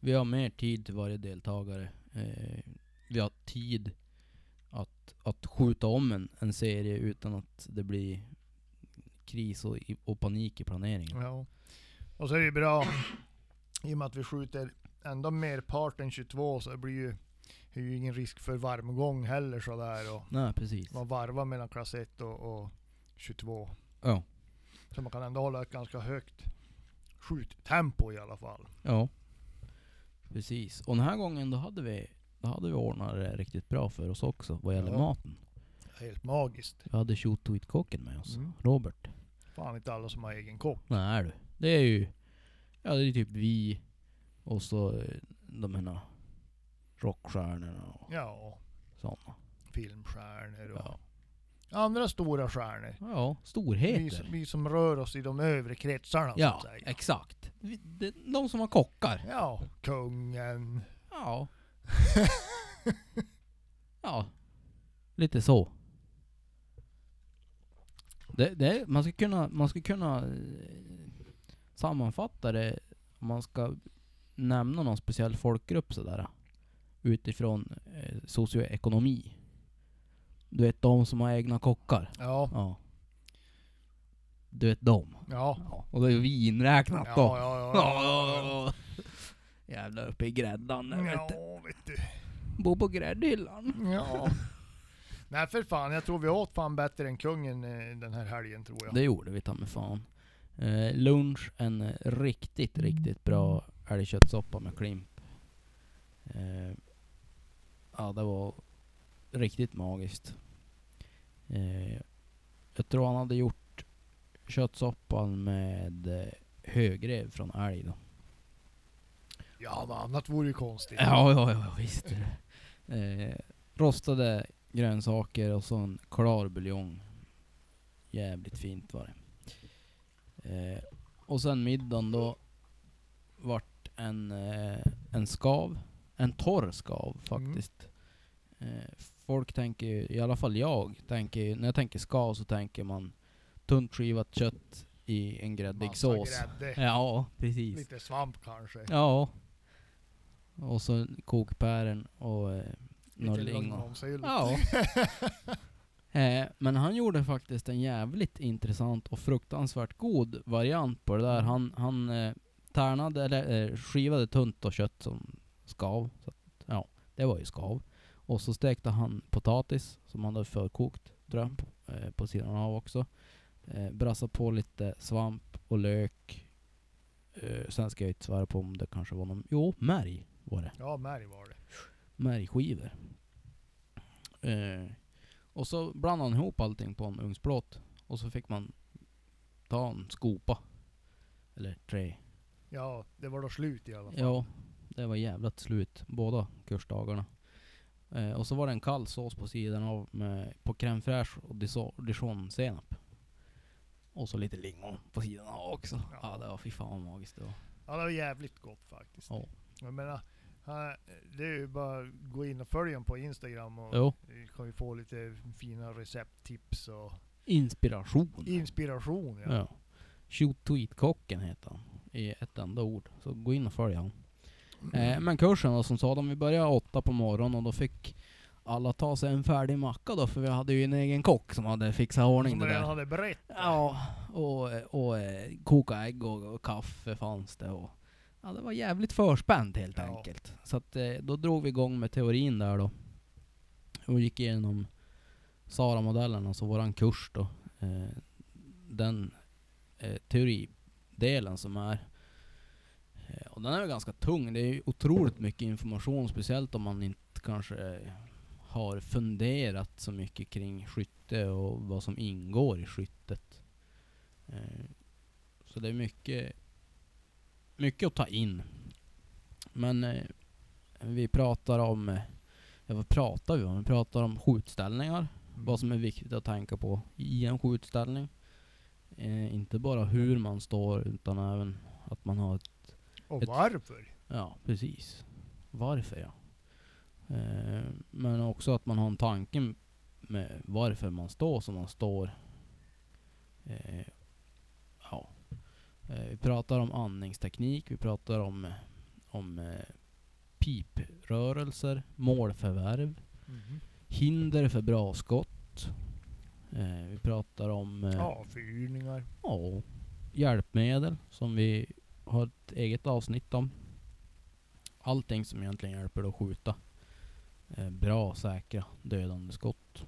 Vi har mer tid till varje deltagare. Eh, vi har tid att, att skjuta om en, en serie utan att det blir kris och, och panik i planeringen. Ja. Och så är det ju bra i och med att vi skjuter ändå merparten 22 så det blir ju, det ju ingen risk för varmgång heller sådär. Och Nej, precis. man varvar mellan klass 1 och, och 22. Ja. Så man kan ändå hålla ett ganska högt skjuttempo i alla fall. Ja. Precis. Och den här gången då hade vi, då hade vi ordnat det riktigt bra för oss också vad gäller Ja. maten. Helt magiskt. Vi hade Shoot-Tweet-kocken med oss. Mm. Robert. Fan inte alla som har egen kock. Nej du. Det är ju, ja det är typ vi och så eh, de här rockstjärnorna och Ja, sådana. filmstjärnor och Ja. andra stora stjärnor. ja, Vi, storheter. som- vi som rör oss i de övre kretsarna så Ja, att säga. exakt. Vi- det- De som har kockar. Ja, kungen. Ja. [LAUGHS] ja. Lite så. Det, det, man ska kunna, man ska kunna eh, sammanfatta det om man ska nämna någon speciell folkgrupp sådär. Utifrån eh, socioekonomi. Du vet de som har egna kockar. Ja, Ja. Du vet dem. ja. Ja. Och det är vi inräknat Ja, då. ja, ja, ja, ja. Jävlar uppe i gräddan där, vet du. Ja, vet du. Bo på gräddhyllan. Ja. [LAUGHS] Nej för fan, jag tror vi åt fan bättre än kungen eh, den här helgen tror jag. Det gjorde vi ta med fan. Eh, lunch, en riktigt, riktigt bra älgköttsoppa med klimp. Eh, ja, det var riktigt magiskt. Eh, jag tror han hade gjort köttsoppan med eh, högrev från älg då. Ja, något annat vore ju konstigt. Ja, ja, ja visst. eh, rostade grönsaker och så en klar buljong. Jävligt fint var det. Eh, och sen middagen då vart en, eh, en skav. En torr skav faktiskt. Eh, folk tänker ju, i alla fall jag, tänker när jag tänker skav så tänker man tunt skivat kött i en gräddig Massa sås. grädde. Ja, precis. Lite svamp kanske. Ja. Och så kokpären och eh, några lingon. Ja. [LAUGHS] eh, men han gjorde faktiskt en jävligt intressant och fruktansvärt god variant på det där. Mm. Han, han eh, tärnade, eller eh, skivade tunt och kött som skav. Så att, ja, det var ju skav. Och så stekte han potatis som han hade förkokt, tror jag, på, eh, på sidan av också. Eh, brassade på lite svamp och lök. Eh, sen ska jag inte svära på om det kanske var någon... Jo, märg var det Ja, märg var det. märgskivor. Eh, och så blandade han ihop allting på en ugnsplåt. Och så fick man ta en skopa. Eller tre. Ja, det var då slut i alla fall. Ja, det var jävligt slut båda kursdagarna. Eh, och så var det en kall sås på sidan av med, på crème fraîche och dijonsenap. Och så lite lingon på sidan av också. Ja, Ja. det var fy fan magiskt det var. Ja, det var jävligt gott faktiskt. Ja. Jag menar, han- det är ju bara att gå in och följa honom på Instagram och Jo. kan ju få lite fina recepttips och Inspiration. inspiration. Ja. Ja. Shoot Tweet-kocken heter han. I ett enda ord. Så gå in och följ han. Eh, men kursen då, som sa, vi började åtta på morgonen och då fick alla ta sig en färdig macka då, för vi hade ju en egen kock som hade fixat ordning Som det där. hade berättat. Ja, och, och eh, koka ägg och, och kaffe fanns det och Ja, det var jävligt förspänt helt Ja. enkelt. Så att eh, då drog vi igång med teorin där då. Och gick igenom SARA-modellen, alltså våran kurs då. Eh, den eh, teoridelen som är och den är väl ganska tung. Det är ju otroligt mycket information, speciellt om man inte kanske har funderat så mycket kring skytte och vad som ingår i skyttet. Så det är mycket, mycket att ta in. Men eh, vi pratar om, eh, ja vad pratar vi om? Vi pratar om skjutställningar, Mm. vad som är viktigt att tänka på i en skjutställning. Eh, inte bara hur man står, utan även att man har ett Och ett- varför? Ja, precis. Varför ja. Eh, men också att man har en tanke med varför man står som man står. Eh, vi pratar om andningsteknik, vi pratar om, om eh, piprörelser, målförvärv, Mhm. hinder för bra skott. Eh, vi pratar om Avfyrningar. Ja, hjälpmedel som vi har ett eget avsnitt om. Allting som egentligen hjälper dig att skjuta bra, säkra, dödande skott.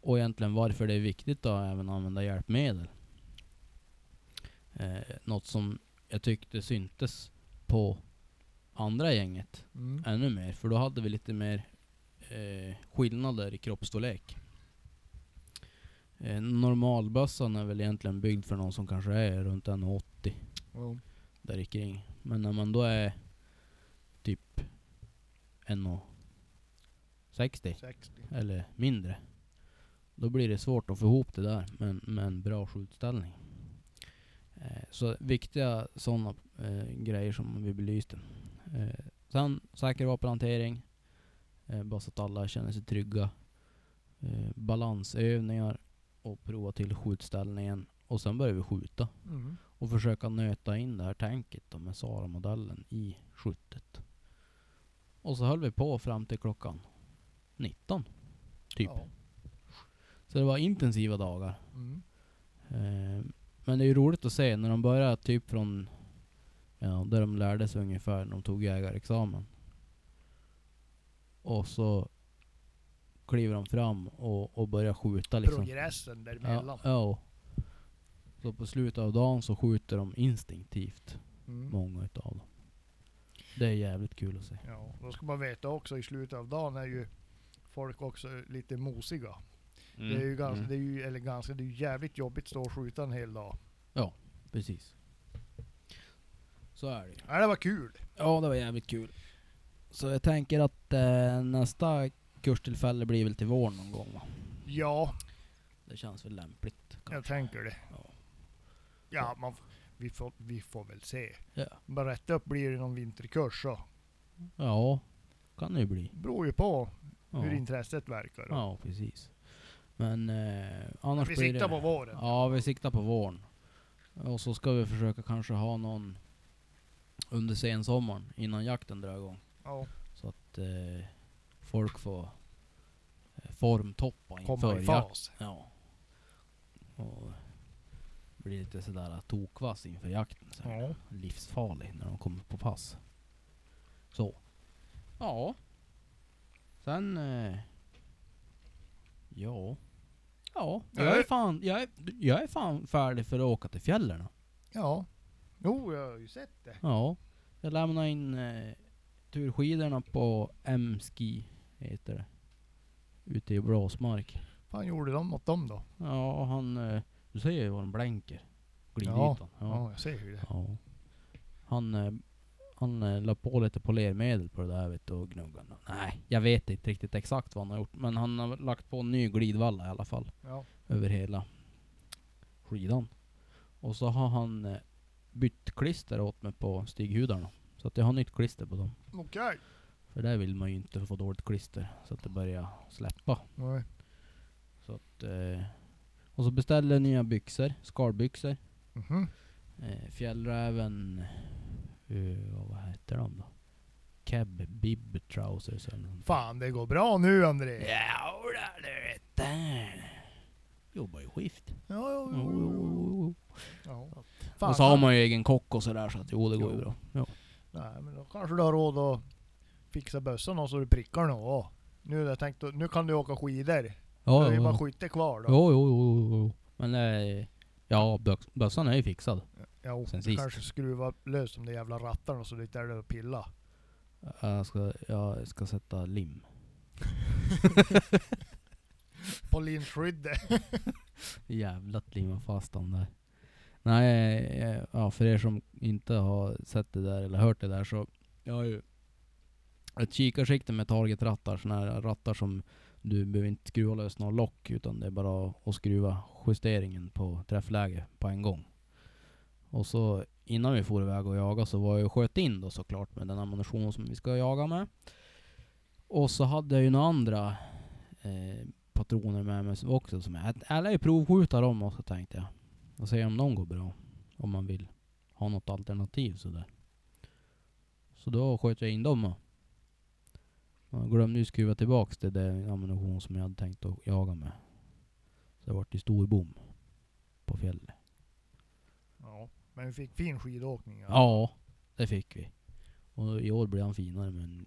Och egentligen varför det är viktigt att även använda hjälpmedel. Eh, något som jag tyckte syntes på andra gänget Mm. ännu mer, för då hade vi lite mer eh, skillnader i kroppsstorlek. Eh, normalbössan är väl egentligen byggd för någon som kanske är runt 1,80 Ja. där kring. Men när man då är typ 1,60 60. eller mindre, då blir det svårt att få ihop det där med, med en bra skjutställning. Eh, så viktiga sådana eh, grejer som vi belyste. Eh, sen säker vapenhantering, eh, bara så att alla känner sig trygga. Eh, balansövningar och prova till skjutställningen. Och sen börjar vi skjuta Mm. och försöka nöta in det här tänket då med SARA-modellen i skyttet. Och så höll vi på fram till klockan 19. Typ. Ja. Så det var intensiva dagar. Mm. Eh, men det är ju roligt att se när de börjar typ från ja, där de lärde sig ungefär när de tog jägarexamen. Och så kliver de fram och, och börjar skjuta liksom. Progressen däremellan. Ja, ja. Så på slutet av dagen så skjuter de instinktivt, Mm. många utav dem. Det är jävligt kul att se. Ja, då ska man veta också i slutet av dagen är ju folk också lite mosiga. Det är ju ganska, Mm. det är ju, eller ganska, det är ju jävligt jobbigt att stå och skjuta en hel dag. Precis. Så är det ju. Ja, det var kul. Ja, det var jävligt kul. Så jag tänker att eh, nästa kurstillfälle blir väl till våren någon gång va? Ja, Det känns väl lämpligt. jag kanske. tänker det. Ja. Ja, man, vi, får, vi får väl se. Ja. Bara rätt upp blir det någon vinterkurs så. ja, kan det ju bli. Beror ju på Ja, hur intresset verkar. då. ja precis. Men eh, annars vi blir siktar det... på våren. Ja, vi siktar på våren. Och så ska vi försöka kanske ha någon under sensommaren innan jakten drar igång. Ja, Så att eh, folk får eh, formtoppa inför komma i fas. Ja. Och blir lite sådär tokvass inför jakten. Så. Ja. Livsfarlig när de kommer på pass. Så. Ja. Sen... Eh, ja. Ja, jag är fan, jag är, jag är fan färdig för att åka till fjällen. ja. Jo, jag har ju sett det. Ja. Jag lämnade in eh, turskidorna på M-ski, heter det. Ute i Blåsmark. fan gjorde de mot dem då? Ja, han... Eh, du ser ju vad de blänker. Glidytan. Ja, Ja. jag ser ju det. ja. Han... Eh, han eh, la på lite polermedel på det där vet du, och gnuggade. Nej, jag vet inte riktigt exakt vad han har gjort. Men han har lagt på en ny glidvalla i alla fall. Ja. Över hela skidan. Och så har han eh, bytt klister åt mig på stighudarna. Så att jag har nytt klister på dem. Okej. För där vill man ju inte få dåligt klister. Så att det börjar släppa. Nej. Så att, eh, och så beställde jag nya byxor. Skalbyxor. Mhm. Eh, fjällräven... Uh, vad heter de då? Keb Bib Trousers eller något. Fan, det går bra nu André. Ja, du vet det. Jobbar ju skift. Ja, Jo, jo, jo, ja. Och Fan, så har man ju egen kock och sådär så att jo det går ju bra. Ja. Nej, men då kanske du har råd att fixa bössan och så du prickar nå. Nu, jag tänkt, nu kan du åka skidor. Ja, det är ju bara skytte kvar då. Jo, jo, jo, jo. Men eh, ja, bössan är ju fixad. Jo, Sen du sist. kanske skruva lös de där jävla rattarna så det inte är där och pilla. Jag ska, jag ska sätta lim. [LAUGHS] På linskyddet. [LAUGHS] Jävlat limma fast dem där. Nej, eh, ja, för er som inte har sett det där eller hört det där så jag har ju ett kikarsikte med targetrattar, såna här rattar som du behöver inte skruva lös några lock utan det är bara att skruva justeringen på träffläge på en gång. Och så innan vi for iväg och jaga så var jag och sköt in då såklart med den ammunition som vi ska jaga med. Och så hade jag ju några andra eh, patroner med mig också som jag, jag lär ju provskjuta dem också tänkte jag. Och se om de går bra. Om man vill ha något alternativ sådär. Så då sköt jag in dem. och- Jag glömde ju skruva tillbaks till den ammunition som jag hade tänkt att jaga med. Så det vart ju stor bom på fjället. Ja, men vi fick fin skidåkning. Ja. Ja, det fick vi. Och i år blir han finare med en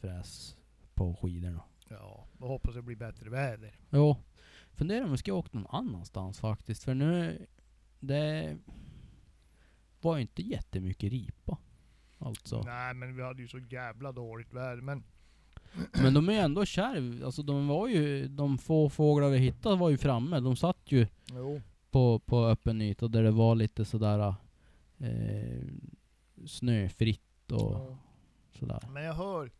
fräs på skidorna. ja, då hoppas det blir bättre väder. Jo, funderar om vi ska åka någon annanstans faktiskt. För nu, det var ju inte jättemycket ripa. Alltså. Nej, men vi hade ju så jävla dåligt väder. Men Men de är ju ändå kärv. Alltså de var ju, de få fåglar vi hittade var ju framme. De satt ju jo, på, på öppen yta där det var lite sådär eh, snöfritt och ja. sådär. men jag hör,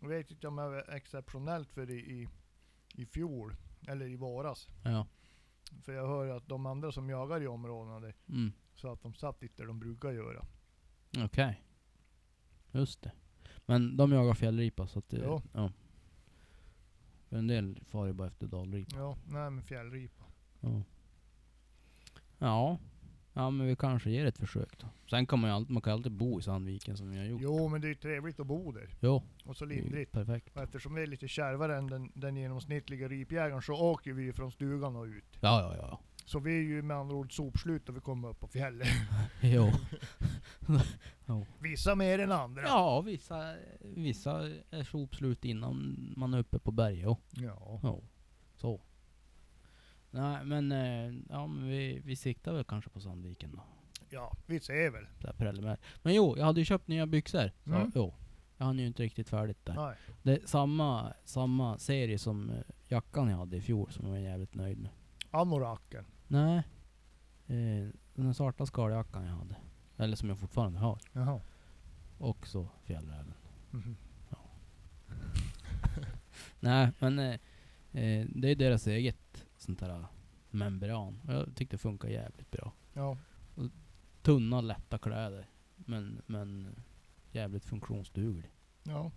jag vet inte om det var exceptionellt för det i, i fjol, eller i våras. Ja. För jag hör att de andra som jagar i områdena där, Mm. så att de satt inte där de brukar göra. Okej. Just det. Men de jagar fjällripa så att det, Jo. ja. För en del far ju bara efter dalripa. Ja, nej men fjällripa. Ja. Ja. Ja men vi kanske ger ett försök då. Sen kan man ju alltid, man kan alltid bo i Sandviken som vi har gjort. Jo, men det är ju trevligt att bo där. Jo. Och så det lindrigt. Perfekt. Och eftersom vi är lite kärvare än den, den genomsnittliga ripjägaren så åker vi ju från stugan och ut. Ja ja ja. Så vi är ju med andra ord sopslut när vi kommer upp på fjället. [LAUGHS] [LAUGHS] Jo. Vissa mer än andra. Ja vissa, vissa är sopslut innan man är uppe på berget. Jo. Ja. Ja. Så. Nej men, eh, ja men vi, vi siktar väl kanske på Sandviken då. Ja, vi ser väl. Preliminärt. Men jo, jag hade ju köpt nya byxor. Så, Mm. jo. Jag hann ju inte riktigt färdigt där. Nej. Det är samma, samma serie som eh, jackan jag hade i fjol som jag var jävligt nöjd med. Anoraken. Nej. Eh, den svarta skaljackan jag hade. Eller som jag fortfarande har. Jaha. Och så fjällräven. Mhm. [LAUGHS] Nej men eh, eh, det är deras eget sånt här membran. Och jag tyckte det funkar jävligt bra. Ja. Tunna lätta kläder. Men, men jävligt funktionsduglig. Ja.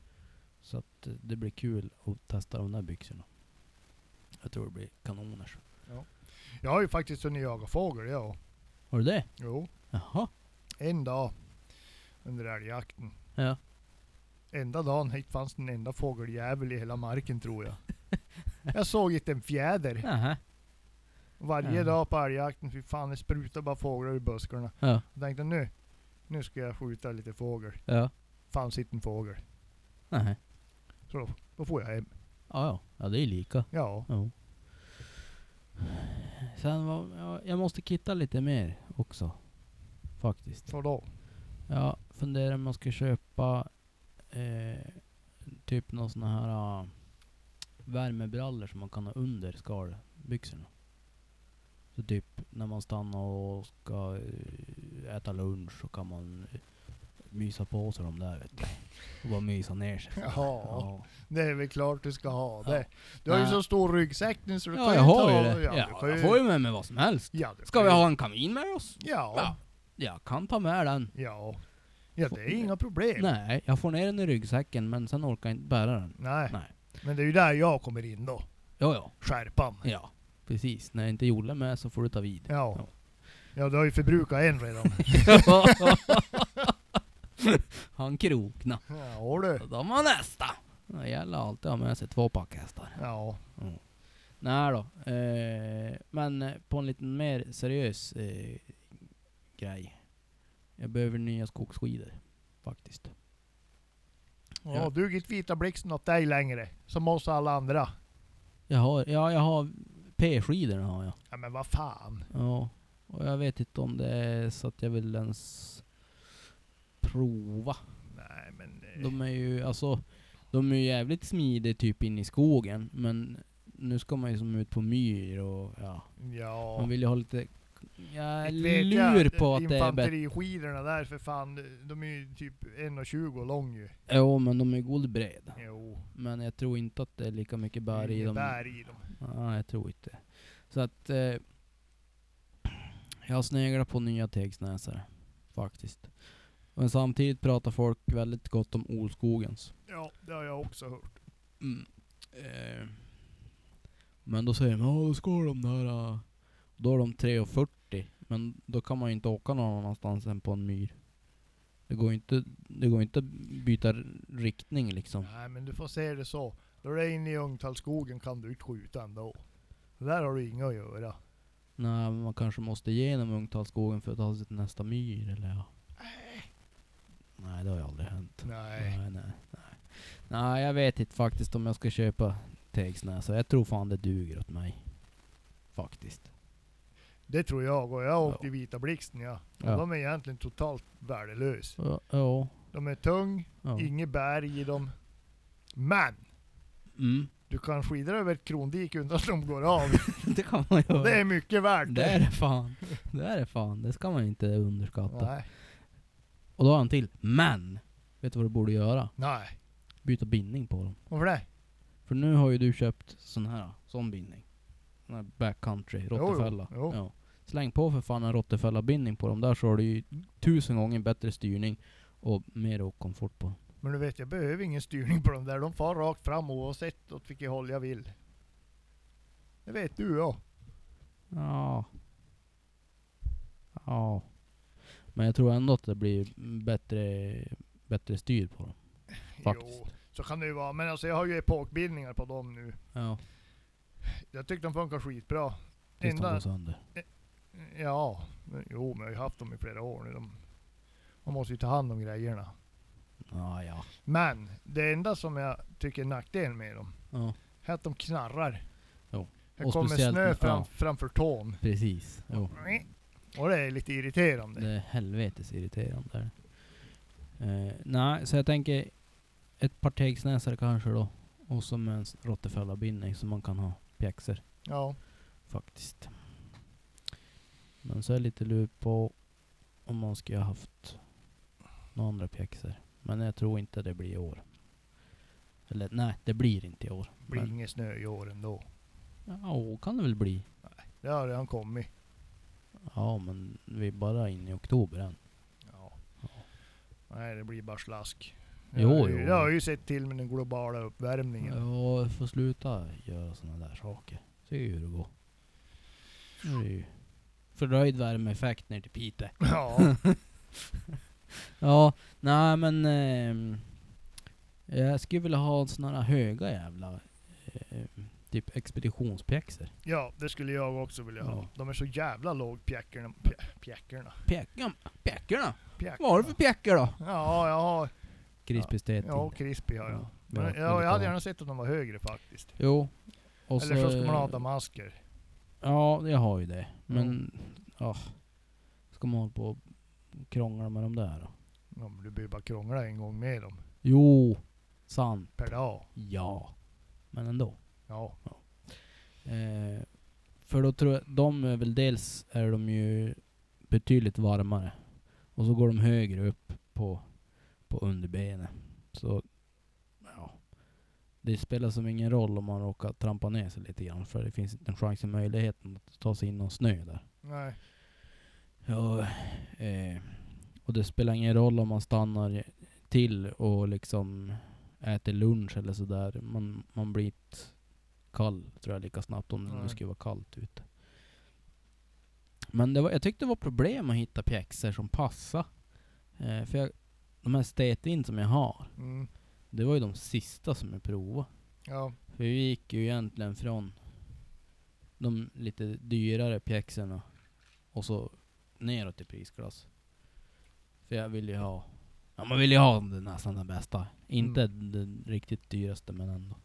Så att eh, det blir kul att testa de där byxorna. Jag tror det blir kanoners. Jag har ju faktiskt hunnit jaga fågel jag. Har du det? Jo. Jaha. En dag. under älgjakten. Ja. Enda dagen hit fanns en enda fågeljävel i hela marken tror jag. [LAUGHS] Jag såg inte en fjäder. Nähä. Varje Ja. dag på älgjakten, fy fan det sprutar bara fåglar ur buskarna. Ja. Jag tänkte nu, nu ska jag skjuta lite fågel. Ja. Fanns inte en fågel. Nähä. Så då, då får jag hem. Ja, ja. Ja, det är lika. Ja, Ja. Sen var, ja, jag måste kitta lite mer också. Faktiskt. så då. Jag funderar om jag ska köpa eh, typ någon sån här uh, värmebrallor som man kan ha under skalbyxorna. Så typ när man stannar och ska eh, äta lunch så kan man eh, mysa på sig de där vet du. Och bara mysa ner sig. [LAUGHS] Jaha. Ja. Det är väl klart du ska ha Ja. det. Du har ju så stor ryggsäck nu så du Ja, kan jag ju har ta, ju det. Ja, Ja, kan jag får ju med mig vad som helst. Ja, Ska vi ju- ha en kamin med oss? Ja. Ja. Jag kan ta med den. Ja. Ja, det är inga problem. Nej, jag får ner den i ryggsäcken men sen orkar jag inte bära den. Nej. Nej. Men det är ju där jag kommer in då. Jo, jo. Skärpan. Ja, precis. När inte Jolle är med så får du ta vid. Ja. Ja, du har ju förbrukat en redan. [LAUGHS] Han krokna. Ja du. Så de var nästa. Det gäller alltid att ha med sig två packhästar. Ja. Nej då. Eh, men på en lite mer seriös eh, grej. Jag behöver nya skogsskidor. Faktiskt. Ja, Ja. duger inte vita blixten åt dig längre. Som oss alla andra. Jag har, ja, jag har P-skidorna har jag. Ja men vad fan. Ja. Och jag vet inte om det är så att jag vill ens prova. Nej men... eh, De är ju alltså, de är ju jävligt smidiga typ in i skogen. Men nu ska man ju som ut på myr och ja. Ja. Man vill ju ha lite, jag lur på att det är bättre. Infanteriskidorna där för fan, de är ju typ 1,20 lång ju. Jo men de är god breda. Jo. Men jag tror inte att det är lika mycket bär i dem. bär i dem. Ja, jag tror inte. Så att eh, jag sneglar på nya tegsnäsare. Faktiskt. Men samtidigt pratar folk väldigt gott om Olskogens. Ja, det har jag också hört. Mm. Eh, men då säger de, ja då ska de där, uh, då är de 3,40. Men då kan man ju inte åka någon annanstans än på en myr. Det går ju inte, det går inte byta riktning liksom. Nej men du får se det så. Då är det inne i Ungtallskogen kan du inte skjuta ändå. Där har du inga att göra. Nej, men man kanske måste igenom Ungtallskogen för att ta sig till nästa myr eller ja. Nej, det har ju aldrig hänt. Nej. Nej, nej, nej. Nej, jag vet inte faktiskt om jag ska köpa tegsnäsa. Jag tror fan det duger åt mig. Faktiskt. Det tror jag och jag har åkt Ja. i Vita Blixten ja. Och Ja. De är egentligen totalt värdelösa. Ja, Ja. De är tung, ja. inget bär i dem. Men! Mm. Du kan skida över ett krondike utan att de går av. [LAUGHS] Det kan man göra. Det är mycket värt Det är det fan. Det är det fan. Det ska man inte underskatta. Nej. Och då har han till. Men! Vet du vad du borde göra? Nej. Byta bindning på dem. Varför det? För nu har ju du köpt sån här, sån bindning. Sån här backcountry, jo. Ja. Släng på för fan en rottefälla-bindning på dem där så har du ju tusen gånger bättre styrning och mer och komfort på. Men du vet, jag behöver ingen styrning på dem där. De far rakt fram oavsett åt vilket håll jag vill. Det vet du ja. Ja. Ja. Men jag tror ändå att det blir bättre, bättre styr på dem. [LAUGHS] Faktiskt. Jo, så kan det ju vara. Men alltså jag har ju epokbildningar på dem nu. Ja. Jag tycker de funkar skitbra. Tills de går sönder. Ja, jo men jag har haft dem i flera år nu. De, man måste ju ta hand om grejerna. Ja, ja. Men det enda som jag tycker är nackdel med dem, Ja, är att de knarrar. Jo. Det Och kommer speciellt snö fram, ja. framför tån. precis. Jo. Och det är lite irriterande. Det är helvetes irriterande. Eh, nej, så jag tänker ett par tegsnäsare kanske då. Och så med en s- rottefällabindning så man kan ha pjäxor Ja. faktiskt. Men så är jag lite lur på om man skulle ha haft några andra pjäxor. Men jag tror inte det blir i år. Eller nej, det blir inte i år. Det blir Men, ingen snö i år ändå. ja, kan det väl bli. Det har redan kommit. Ja, men vi är bara inne i oktober än. Ja. Nej, det blir bara slask. Jo, jag, jo. ju- Jag har ju sett till med den globala uppvärmningen. Ja, jag får sluta göra såna där saker. Se hur det går. Nu är det ju fördröjd värmeeffekt ner till Piteå. Ja. [LAUGHS] Ja, nej men... ehm, jag skulle vilja ha såna här höga jävla... eh, typ expeditionspjäxor. Ja, det skulle jag också vilja ha. Ja. De är så jävla låg pjäckorna. Pjä- Pjäckorna. Pjäckorna? Pjäckorna. Vad har du för pjäckor då? Ja, jag har... Crispy Steting. Ja, crispy har jag. Ja, Men, ja, jag hade gärna sett att de var högre faktiskt. Jo. Och Eller så ska man ha damasker. Ja, jag har ju det. Men... Ja. Ska man hålla på och krångla med de där då? Ja, men du behöver bara krångla en gång med dem. Jo. Sant. Per dag. Ja. Men ändå. Ja. Eh, för då tror jag, de är väl dels är de ju betydligt varmare. Och så går de högre upp på, på underbenet. Så, ja. Det spelar som ingen roll om man råkar trampa ner sig lite grann. För det finns inte en chans i möjligheten att ta sig in någon snö där. Nej. Ja, eh, och det spelar ingen roll om man stannar till och liksom äter lunch eller sådär. Man, man blir inte kall tror jag lika snabbt om det nu skulle vara kallt ute. Men det var, jag tyckte det var problem att hitta pjäxor som passade. Eh, för jag, de här Stetin som jag har, Mm. Det var ju de sista som jag provade. Ja. För vi gick ju egentligen från de lite dyrare pjäxorna och så neråt i prisklass. För jag vill ju ha, ja man vill ju ha nästan den bästa. Inte den riktigt dyraste men ändå.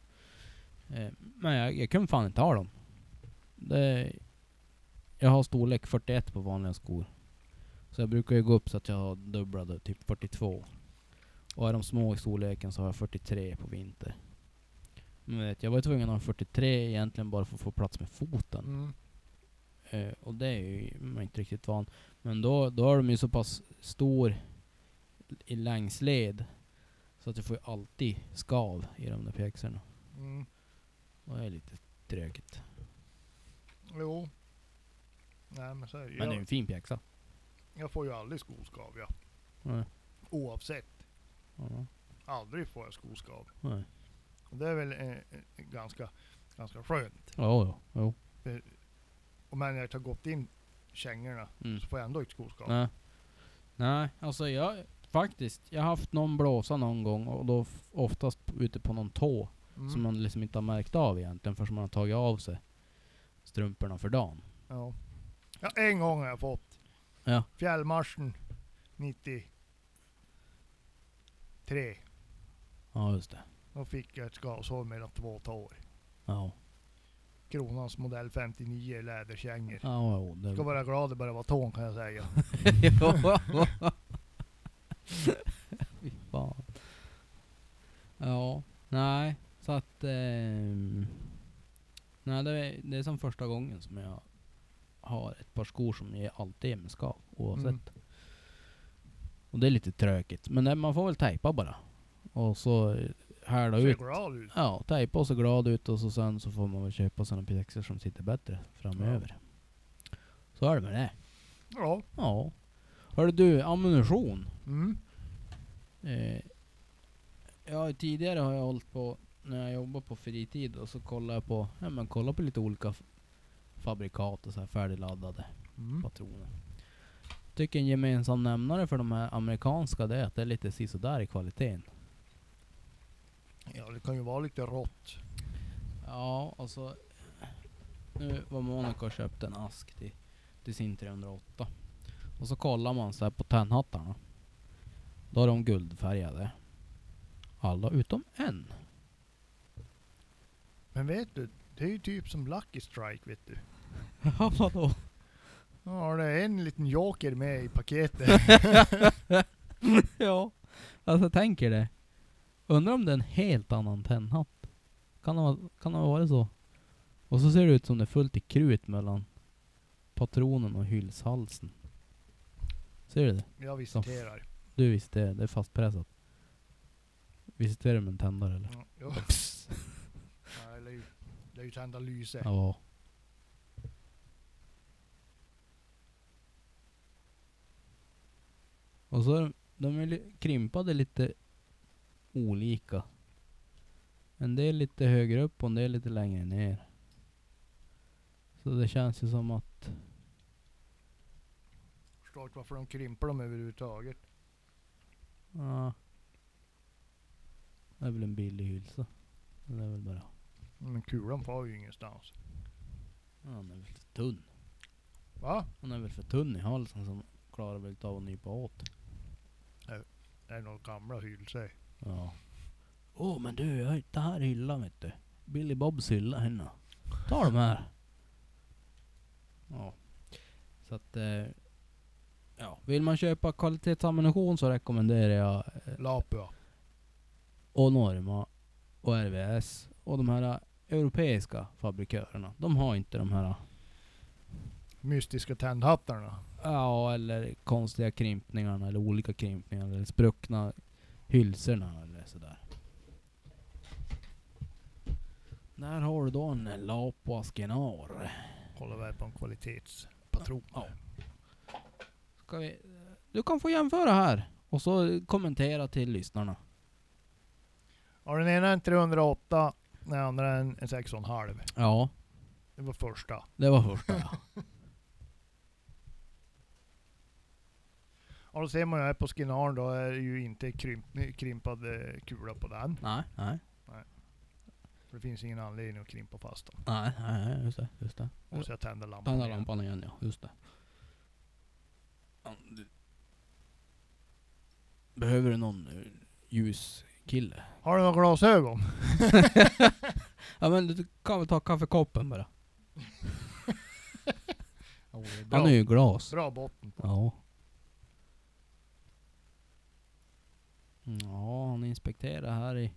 Eh, men jag, jag kunde fan inte ha dem. Det, jag har storlek 41 på vanliga skor. Så jag brukar ju gå upp så att jag har dubblade, typ 42. Och är de små i storleken så har jag 43 på vinter. Men vet, jag var ju tvungen att ha 43 egentligen bara för att få plats med foten. Mm. Eh, och det är ju man är inte riktigt van. Men då, då är de ju så pass stor i längsled så att jag får ju alltid skav i de där pjäxorna. Mm. Och det är lite tråkigt. Jo. Nej men så är det. Men det är en fin pjäxa. jag får ju aldrig skoskav ja. Nej. Oavsett. Ja, Aldrig får jag skoskav. nej. Och det är väl eh, eh, ganska, ganska skönt. Ja, ja, jo. Och men när jag har gått in kängorna Mm. så får jag ändå inte skoskav. Nej. Nej, alltså jag faktiskt, jag har haft någon blåsa någon gång och då f- oftast ute på någon tå Mm. som man liksom inte har märkt av egentligen förrän man har tagit av sig strumporna för dagen. Ja. ja, en gång har jag fått. Ja. Fjällmarschen 93. Ja, just det. Då fick jag ett skavsår mellan två tår. Ja. Kronans modell 59 läderkängor. Ja, jo, det Ska vara glad det bara var tån kan jag säga. [LAUGHS] Fy fan. Ja, nej. Så att... ehm, nej, det är, det är som första gången som jag har ett par skor som jag alltid är med skav, oavsett. Mm. Och det är lite tråkigt. Men det, man får väl tejpa bara. Och så eh, härda Ser ut. glad ut. Ja, tejpa och så glad ut och så sen så får man väl köpa sådana pjäxor som sitter bättre framöver. Så är det med det. Ja. Ja. Hörru du, ammunition. Mm. Eh, ja, tidigare har jag hållit på, när jag jobbar på fritid, och så kollar jag på, ja men kollar på lite olika fabrikat och så här färdigladdade Mm. patroner. Tycker en gemensam nämnare för de här amerikanska det är att det är lite sisådär i kvaliteten. Ja det kan ju vara lite rått. Ja, alltså. Nu var Monica och köpte en ask till, till sin 308. Och så kollar man så här på tändhattarna. Då är de guldfärgade. Alla utom en. Men vet du, det är ju typ som Lucky Strike vet du. [LAUGHS] Ja, vadå? Ja det är en liten joker med i paketet. [LAUGHS] ja, alltså jag tänker det. Undrar om det är en helt annan tändhatt. Kan det, kan det vara så? Och så ser det ut som det är fullt i krut mellan patronen och hylshalsen. Ser du det? Jag visiterar. Du visste det, är fastpressat. Visste du med en tändare eller? Ja. Ja, ju, det är ju tända lyse. Ja. Och så de, är li- krympade lite olika. En del lite högre upp och en del lite längre ner. Så det känns ju som att... Förstår inte varför de krymper dem överhuvudtaget. Ja. Det är väl en billig hylsa. Det är väl bara... Men kulan far ju ingenstans. Ja, han är väl för tunn. Va? Han är väl för tunn i halsen som klarar väl inte av att nypa åt. Det är nog gamla hylsor. Ja. Åh men du, jag har inte här hyllan vet du. Billy Bobs hylla henne. Ta de här. Ja. Så att... Eh, ja. Vill man köpa kvalitetsammunition så rekommenderar jag eh, Lapua. och Norma och RVS och de här europeiska fabrikörerna. De har inte de här Mystiska tändhattarna. Ja, eller konstiga krympningarna eller olika krympningar eller spruckna hylsorna eller sådär. Där har du då en Lapo Askenar. Kollar väl på en kvalitetspatron. Ja. Ska vi, du kan få jämföra här och så kommentera till lyssnarna. Ja, den ena är en 308, den andra är en 6,5. Ja, Det var första. det var första ja. [LAUGHS] Ja, då ser man ju här på skinaren då är det ju inte krymp, krympad eh, kula på den. Nej, nej, För det finns ingen anledning att krympa fast den. nej, nej, just det, just det. Och så jag tänder lampan Tända igen. lampan igen ja, just det. Behöver du någon eh, ljuskille? Har du några glasögon? [LAUGHS] Ja men du kan väl ta kaffekoppen bara. [LAUGHS] Det är bra, Han är ju glas. bra botten på. Ja. Ja, han inspekterar här i,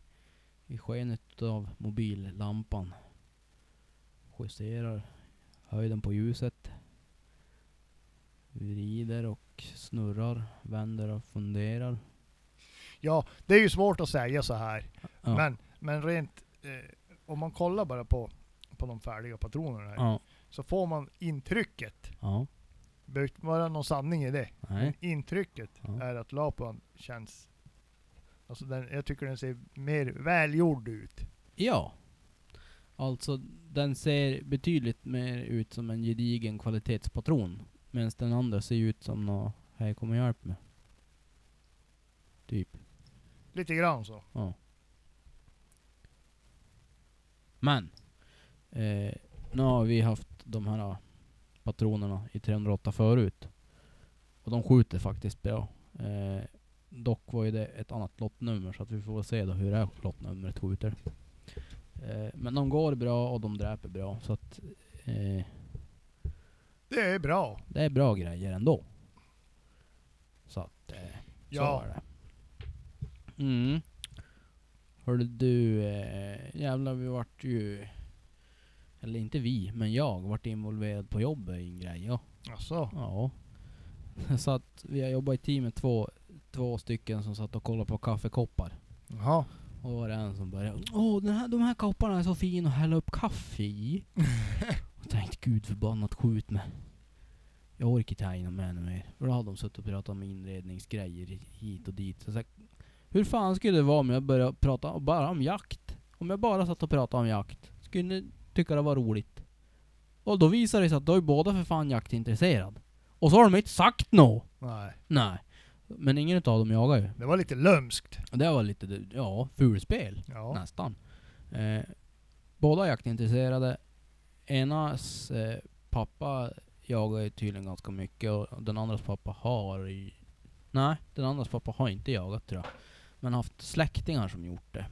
i skenet av mobillampan. Justerar höjden på ljuset. Vrider och snurrar, vänder och funderar. Ja, det är ju svårt att säga så här. Ja. Men, men rent, eh, om man kollar bara på, på de färdiga patronerna här, Ja. så får man intrycket. Ja. Det behöver inte vara någon sanning i det. Nej. Intrycket Ja. är att Lapuan känns... Alltså den, jag tycker den ser mer välgjord ut. Ja. Alltså den ser betydligt mer ut som en gedigen kvalitetspatron. Medan den andra ser ut som nå hej kom och hjälp mig. Typ. Lite grann så. Ja. Men. Eh, nu har vi haft de här patronerna i 308 förut. Och de skjuter faktiskt bra. Eh, dock var ju det ett annat lottnummer så att vi får se då hur det här lottnumret skjuter. Eh, men de går bra och de dräper bra så att eh, Det är bra. det är bra grejer ändå. Så att, eh, Ja. så är det. Mm. Hörde du, eh, jävlar vi vart ju... Eller inte vi, men jag vart involverad på jobbet i en grej. Ja. Alltså. ja. [LAUGHS] Så att vi har jobbat i team med två, två stycken som satt och kollade på kaffekoppar. Jaha. Och var det en som började Åh, den här, de här kopparna är så fina att hälla upp kaffe i. [LAUGHS] och tänkte gud förbannat skjut mig. Jag orkar inte hänga med ännu mer. För då hade de suttit och pratat om inredningsgrejer hit och dit. Så sa, hur fan skulle det vara om jag började prata bara om jakt? Om jag bara satt och pratade om jakt. Skulle ni tycka det var roligt? Och då visade det sig att då är båda för fan jaktintresserad. Och så har de inte sagt något. Nej. Nej. Men ingen utav dem jagar ju. Det var lite lömskt. Det var lite, ja, fulspel. Ja. Nästan. Eh, båda jaktintresserade. Enas eh, pappa jagar ju tydligen ganska mycket och den andras pappa har i, Nej, den andras pappa har inte jagat tror jag. Men haft släktingar som gjort det.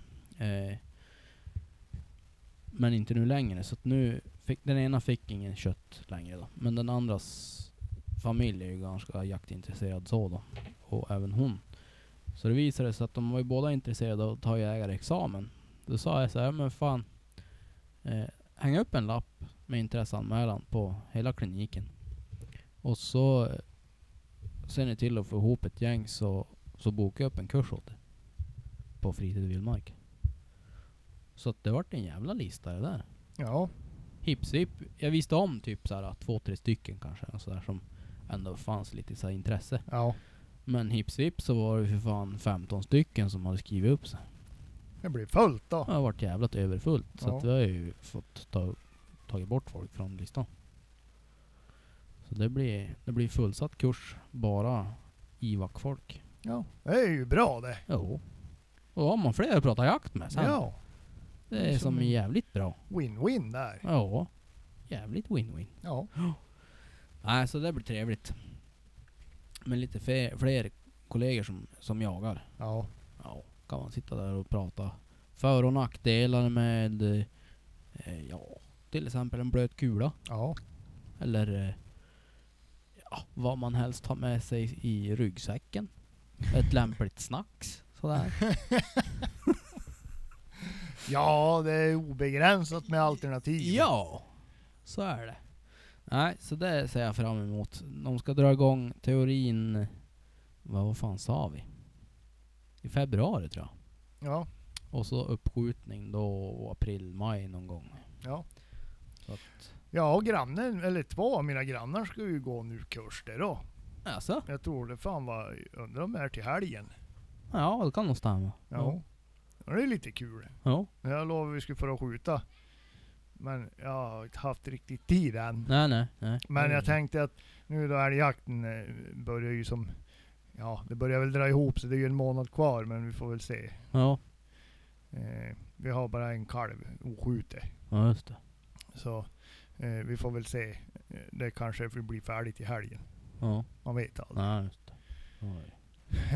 Eh, men inte nu längre. Så att nu fick, den ena fick ingen kött längre då. Men den andras familj är ju ganska jaktintresserad så då. Och även hon. Så det visade sig att de var ju båda intresserade av att ta jägarexamen. Då sa jag så här, men fan. Eh, häng upp en lapp med intresseanmälan på hela kliniken. Och så eh, ser ni till att få ihop ett gäng så, så bokar jag upp en kurs åt er. På fritid och vildmark. Så att det vart en jävla lista det där. Ja. Hipp. Jag visste om typ såhär två, tre stycken kanske. och Sådär som ändå fanns lite så intresse. Ja. Men hips vips så var det för fan 15 stycken som hade skrivit upp sig. Det blir fullt då. Det har varit jävligt överfullt. Så Ja. att vi har ju fått ta, tagit bort folk från listan. Så det blir, det blir fullsatt kurs. Bara IVAK-folk. Ja, det är ju bra det. Jo. Och då har man fler att prata jakt med sen. Ja, det är som som- jävligt bra. win-win där. Ja. Jävligt win-win. Ja. Nej, så det blir trevligt. Med lite fler, fler kollegor som, som jagar. Ja. Ja, kan man sitta där och prata för och nackdelar med, eh, ja, till exempel en blöt kula. Ja. Eller eh, ja, vad man helst har med sig i ryggsäcken. Ett lämpligt snacks. Sådär. [LAUGHS] Ja, det är obegränsat med alternativ. Ja, så är det. Nej, så det ser jag fram emot. De ska dra igång teorin, vad, vad fan sa vi? I februari tror jag. Ja. Och så uppskjutning då april, maj någon gång. Ja. Att, Ja, och grannen, eller två av mina grannar ska ju gå nu kurs där då. alltså, Jag tror det fan var, undrar om det är till helgen. ja det kan nog stämma. Ja. Och det är lite kul. ja. Jag lovade vi skulle få skjuta. Men jag har inte haft riktigt tid än. Nej, nej, nej. Men jag tänkte att nu då älgjakten eh, börjar ju som, ja det börjar väl dra ihop så det är ju en månad kvar men vi får väl se. Ja, Eh, vi har bara en kalv oskjutet. ja just det. Så eh, vi får väl se. Eh, Det kanske blir färdigt i helgen. Ja, Man vet aldrig. nej just det. Oj.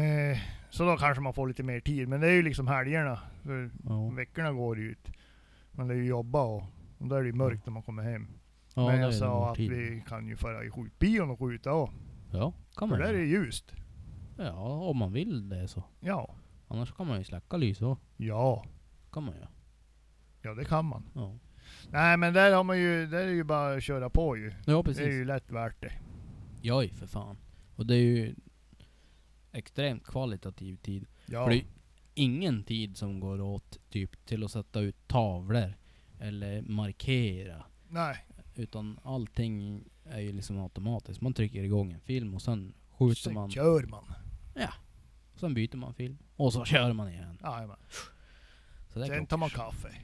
Eh, så då kanske man får lite mer tid. Men det är ju liksom helgerna. För Ja. veckorna går ju ut. Man lär ju jobba och, och då är det ju mörkt när man kommer hem. Ja, men jag sa att tid. vi kan ju föra i skjutbion och skjuta och Ja, kan För man där är det ljust. Ja, om man vill det så. Ja. Annars kan man ju släcka lyset också. Ja. kan man göra. Ja det kan man. Ja, Nej men där har man ju, där är det ju bara att köra på ju. ja Det är precis. ju lätt värt det. Joj, för fan. Och det är ju extremt kvalitativ tid. Ja. För det är ingen tid som går åt typ till att sätta ut tavlor eller markera. Nej. Utan allting är ju liksom automatiskt. Man trycker igång en film och sen skjuter Sen man. kör man. Sen byter man film. Och så kör man igen. Jajamän. Sen tar man kaffe.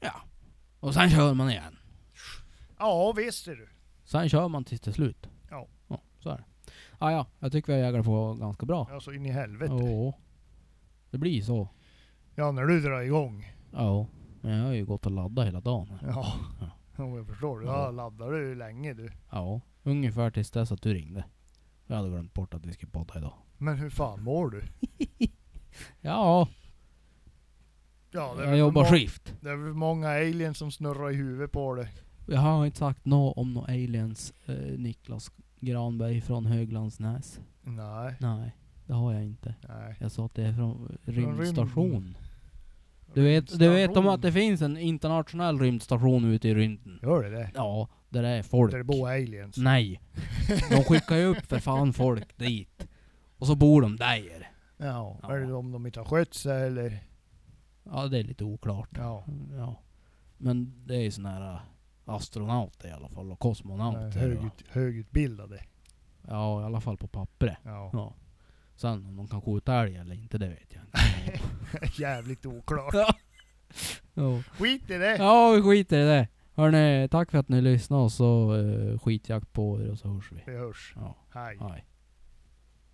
Ja. Och sen kör man igen. Ja visst är du. Sen kör man tills det är slut. Ja. Ja, så är det. Ah, ja, jag tycker vi har jagat på ganska bra. Ja så in i helvete. Ja. Det blir så. Ja när du drar igång. Ja. Men jag har ju gått och laddat hela dagen. Ja. Ja. Ja jag förstår. Ja. Ja laddar du länge du. Ja. Ungefär tills dess att du ringde. Jag hade glömt bort att vi skulle podda idag. Men hur fan mår du? [LAUGHS] Ja, Ja jag jobbar skift. det är väl många aliens som snurrar i huvudet på dig. Jag har inte sagt något om några aliens, eh, Niklas Granberg från Höglandsnäs. Nej. Nej, det har jag inte. Nej. Jag sa att det är från rymdstation. Du vet, du vet om att det finns en internationell rymdstation ute i rymden? Gör det det? Ja, där det är folk. Där det bor aliens? Nej. De skickar ju upp för fan folk dit. Och så bor de där. Ja. Ja. Är det om de inte har skött sig eller? Ja, det är lite oklart. Ja. Ja. Men det är ju såna här äh, astronauter i alla fall, och kosmonauter. Högut, högutbildade. Ja, i alla fall på pappret. Ja. Ja. Sen om de kan skjuta älg eller inte, det vet jag inte. [LAUGHS] Jävligt oklart. ja. Skit i det! ja, vi skiter i det. Hörni, tack för att ni lyssnade och så uh, skitjakt på er och så hörs vi. Vi hörs. Ja, Hej. hej.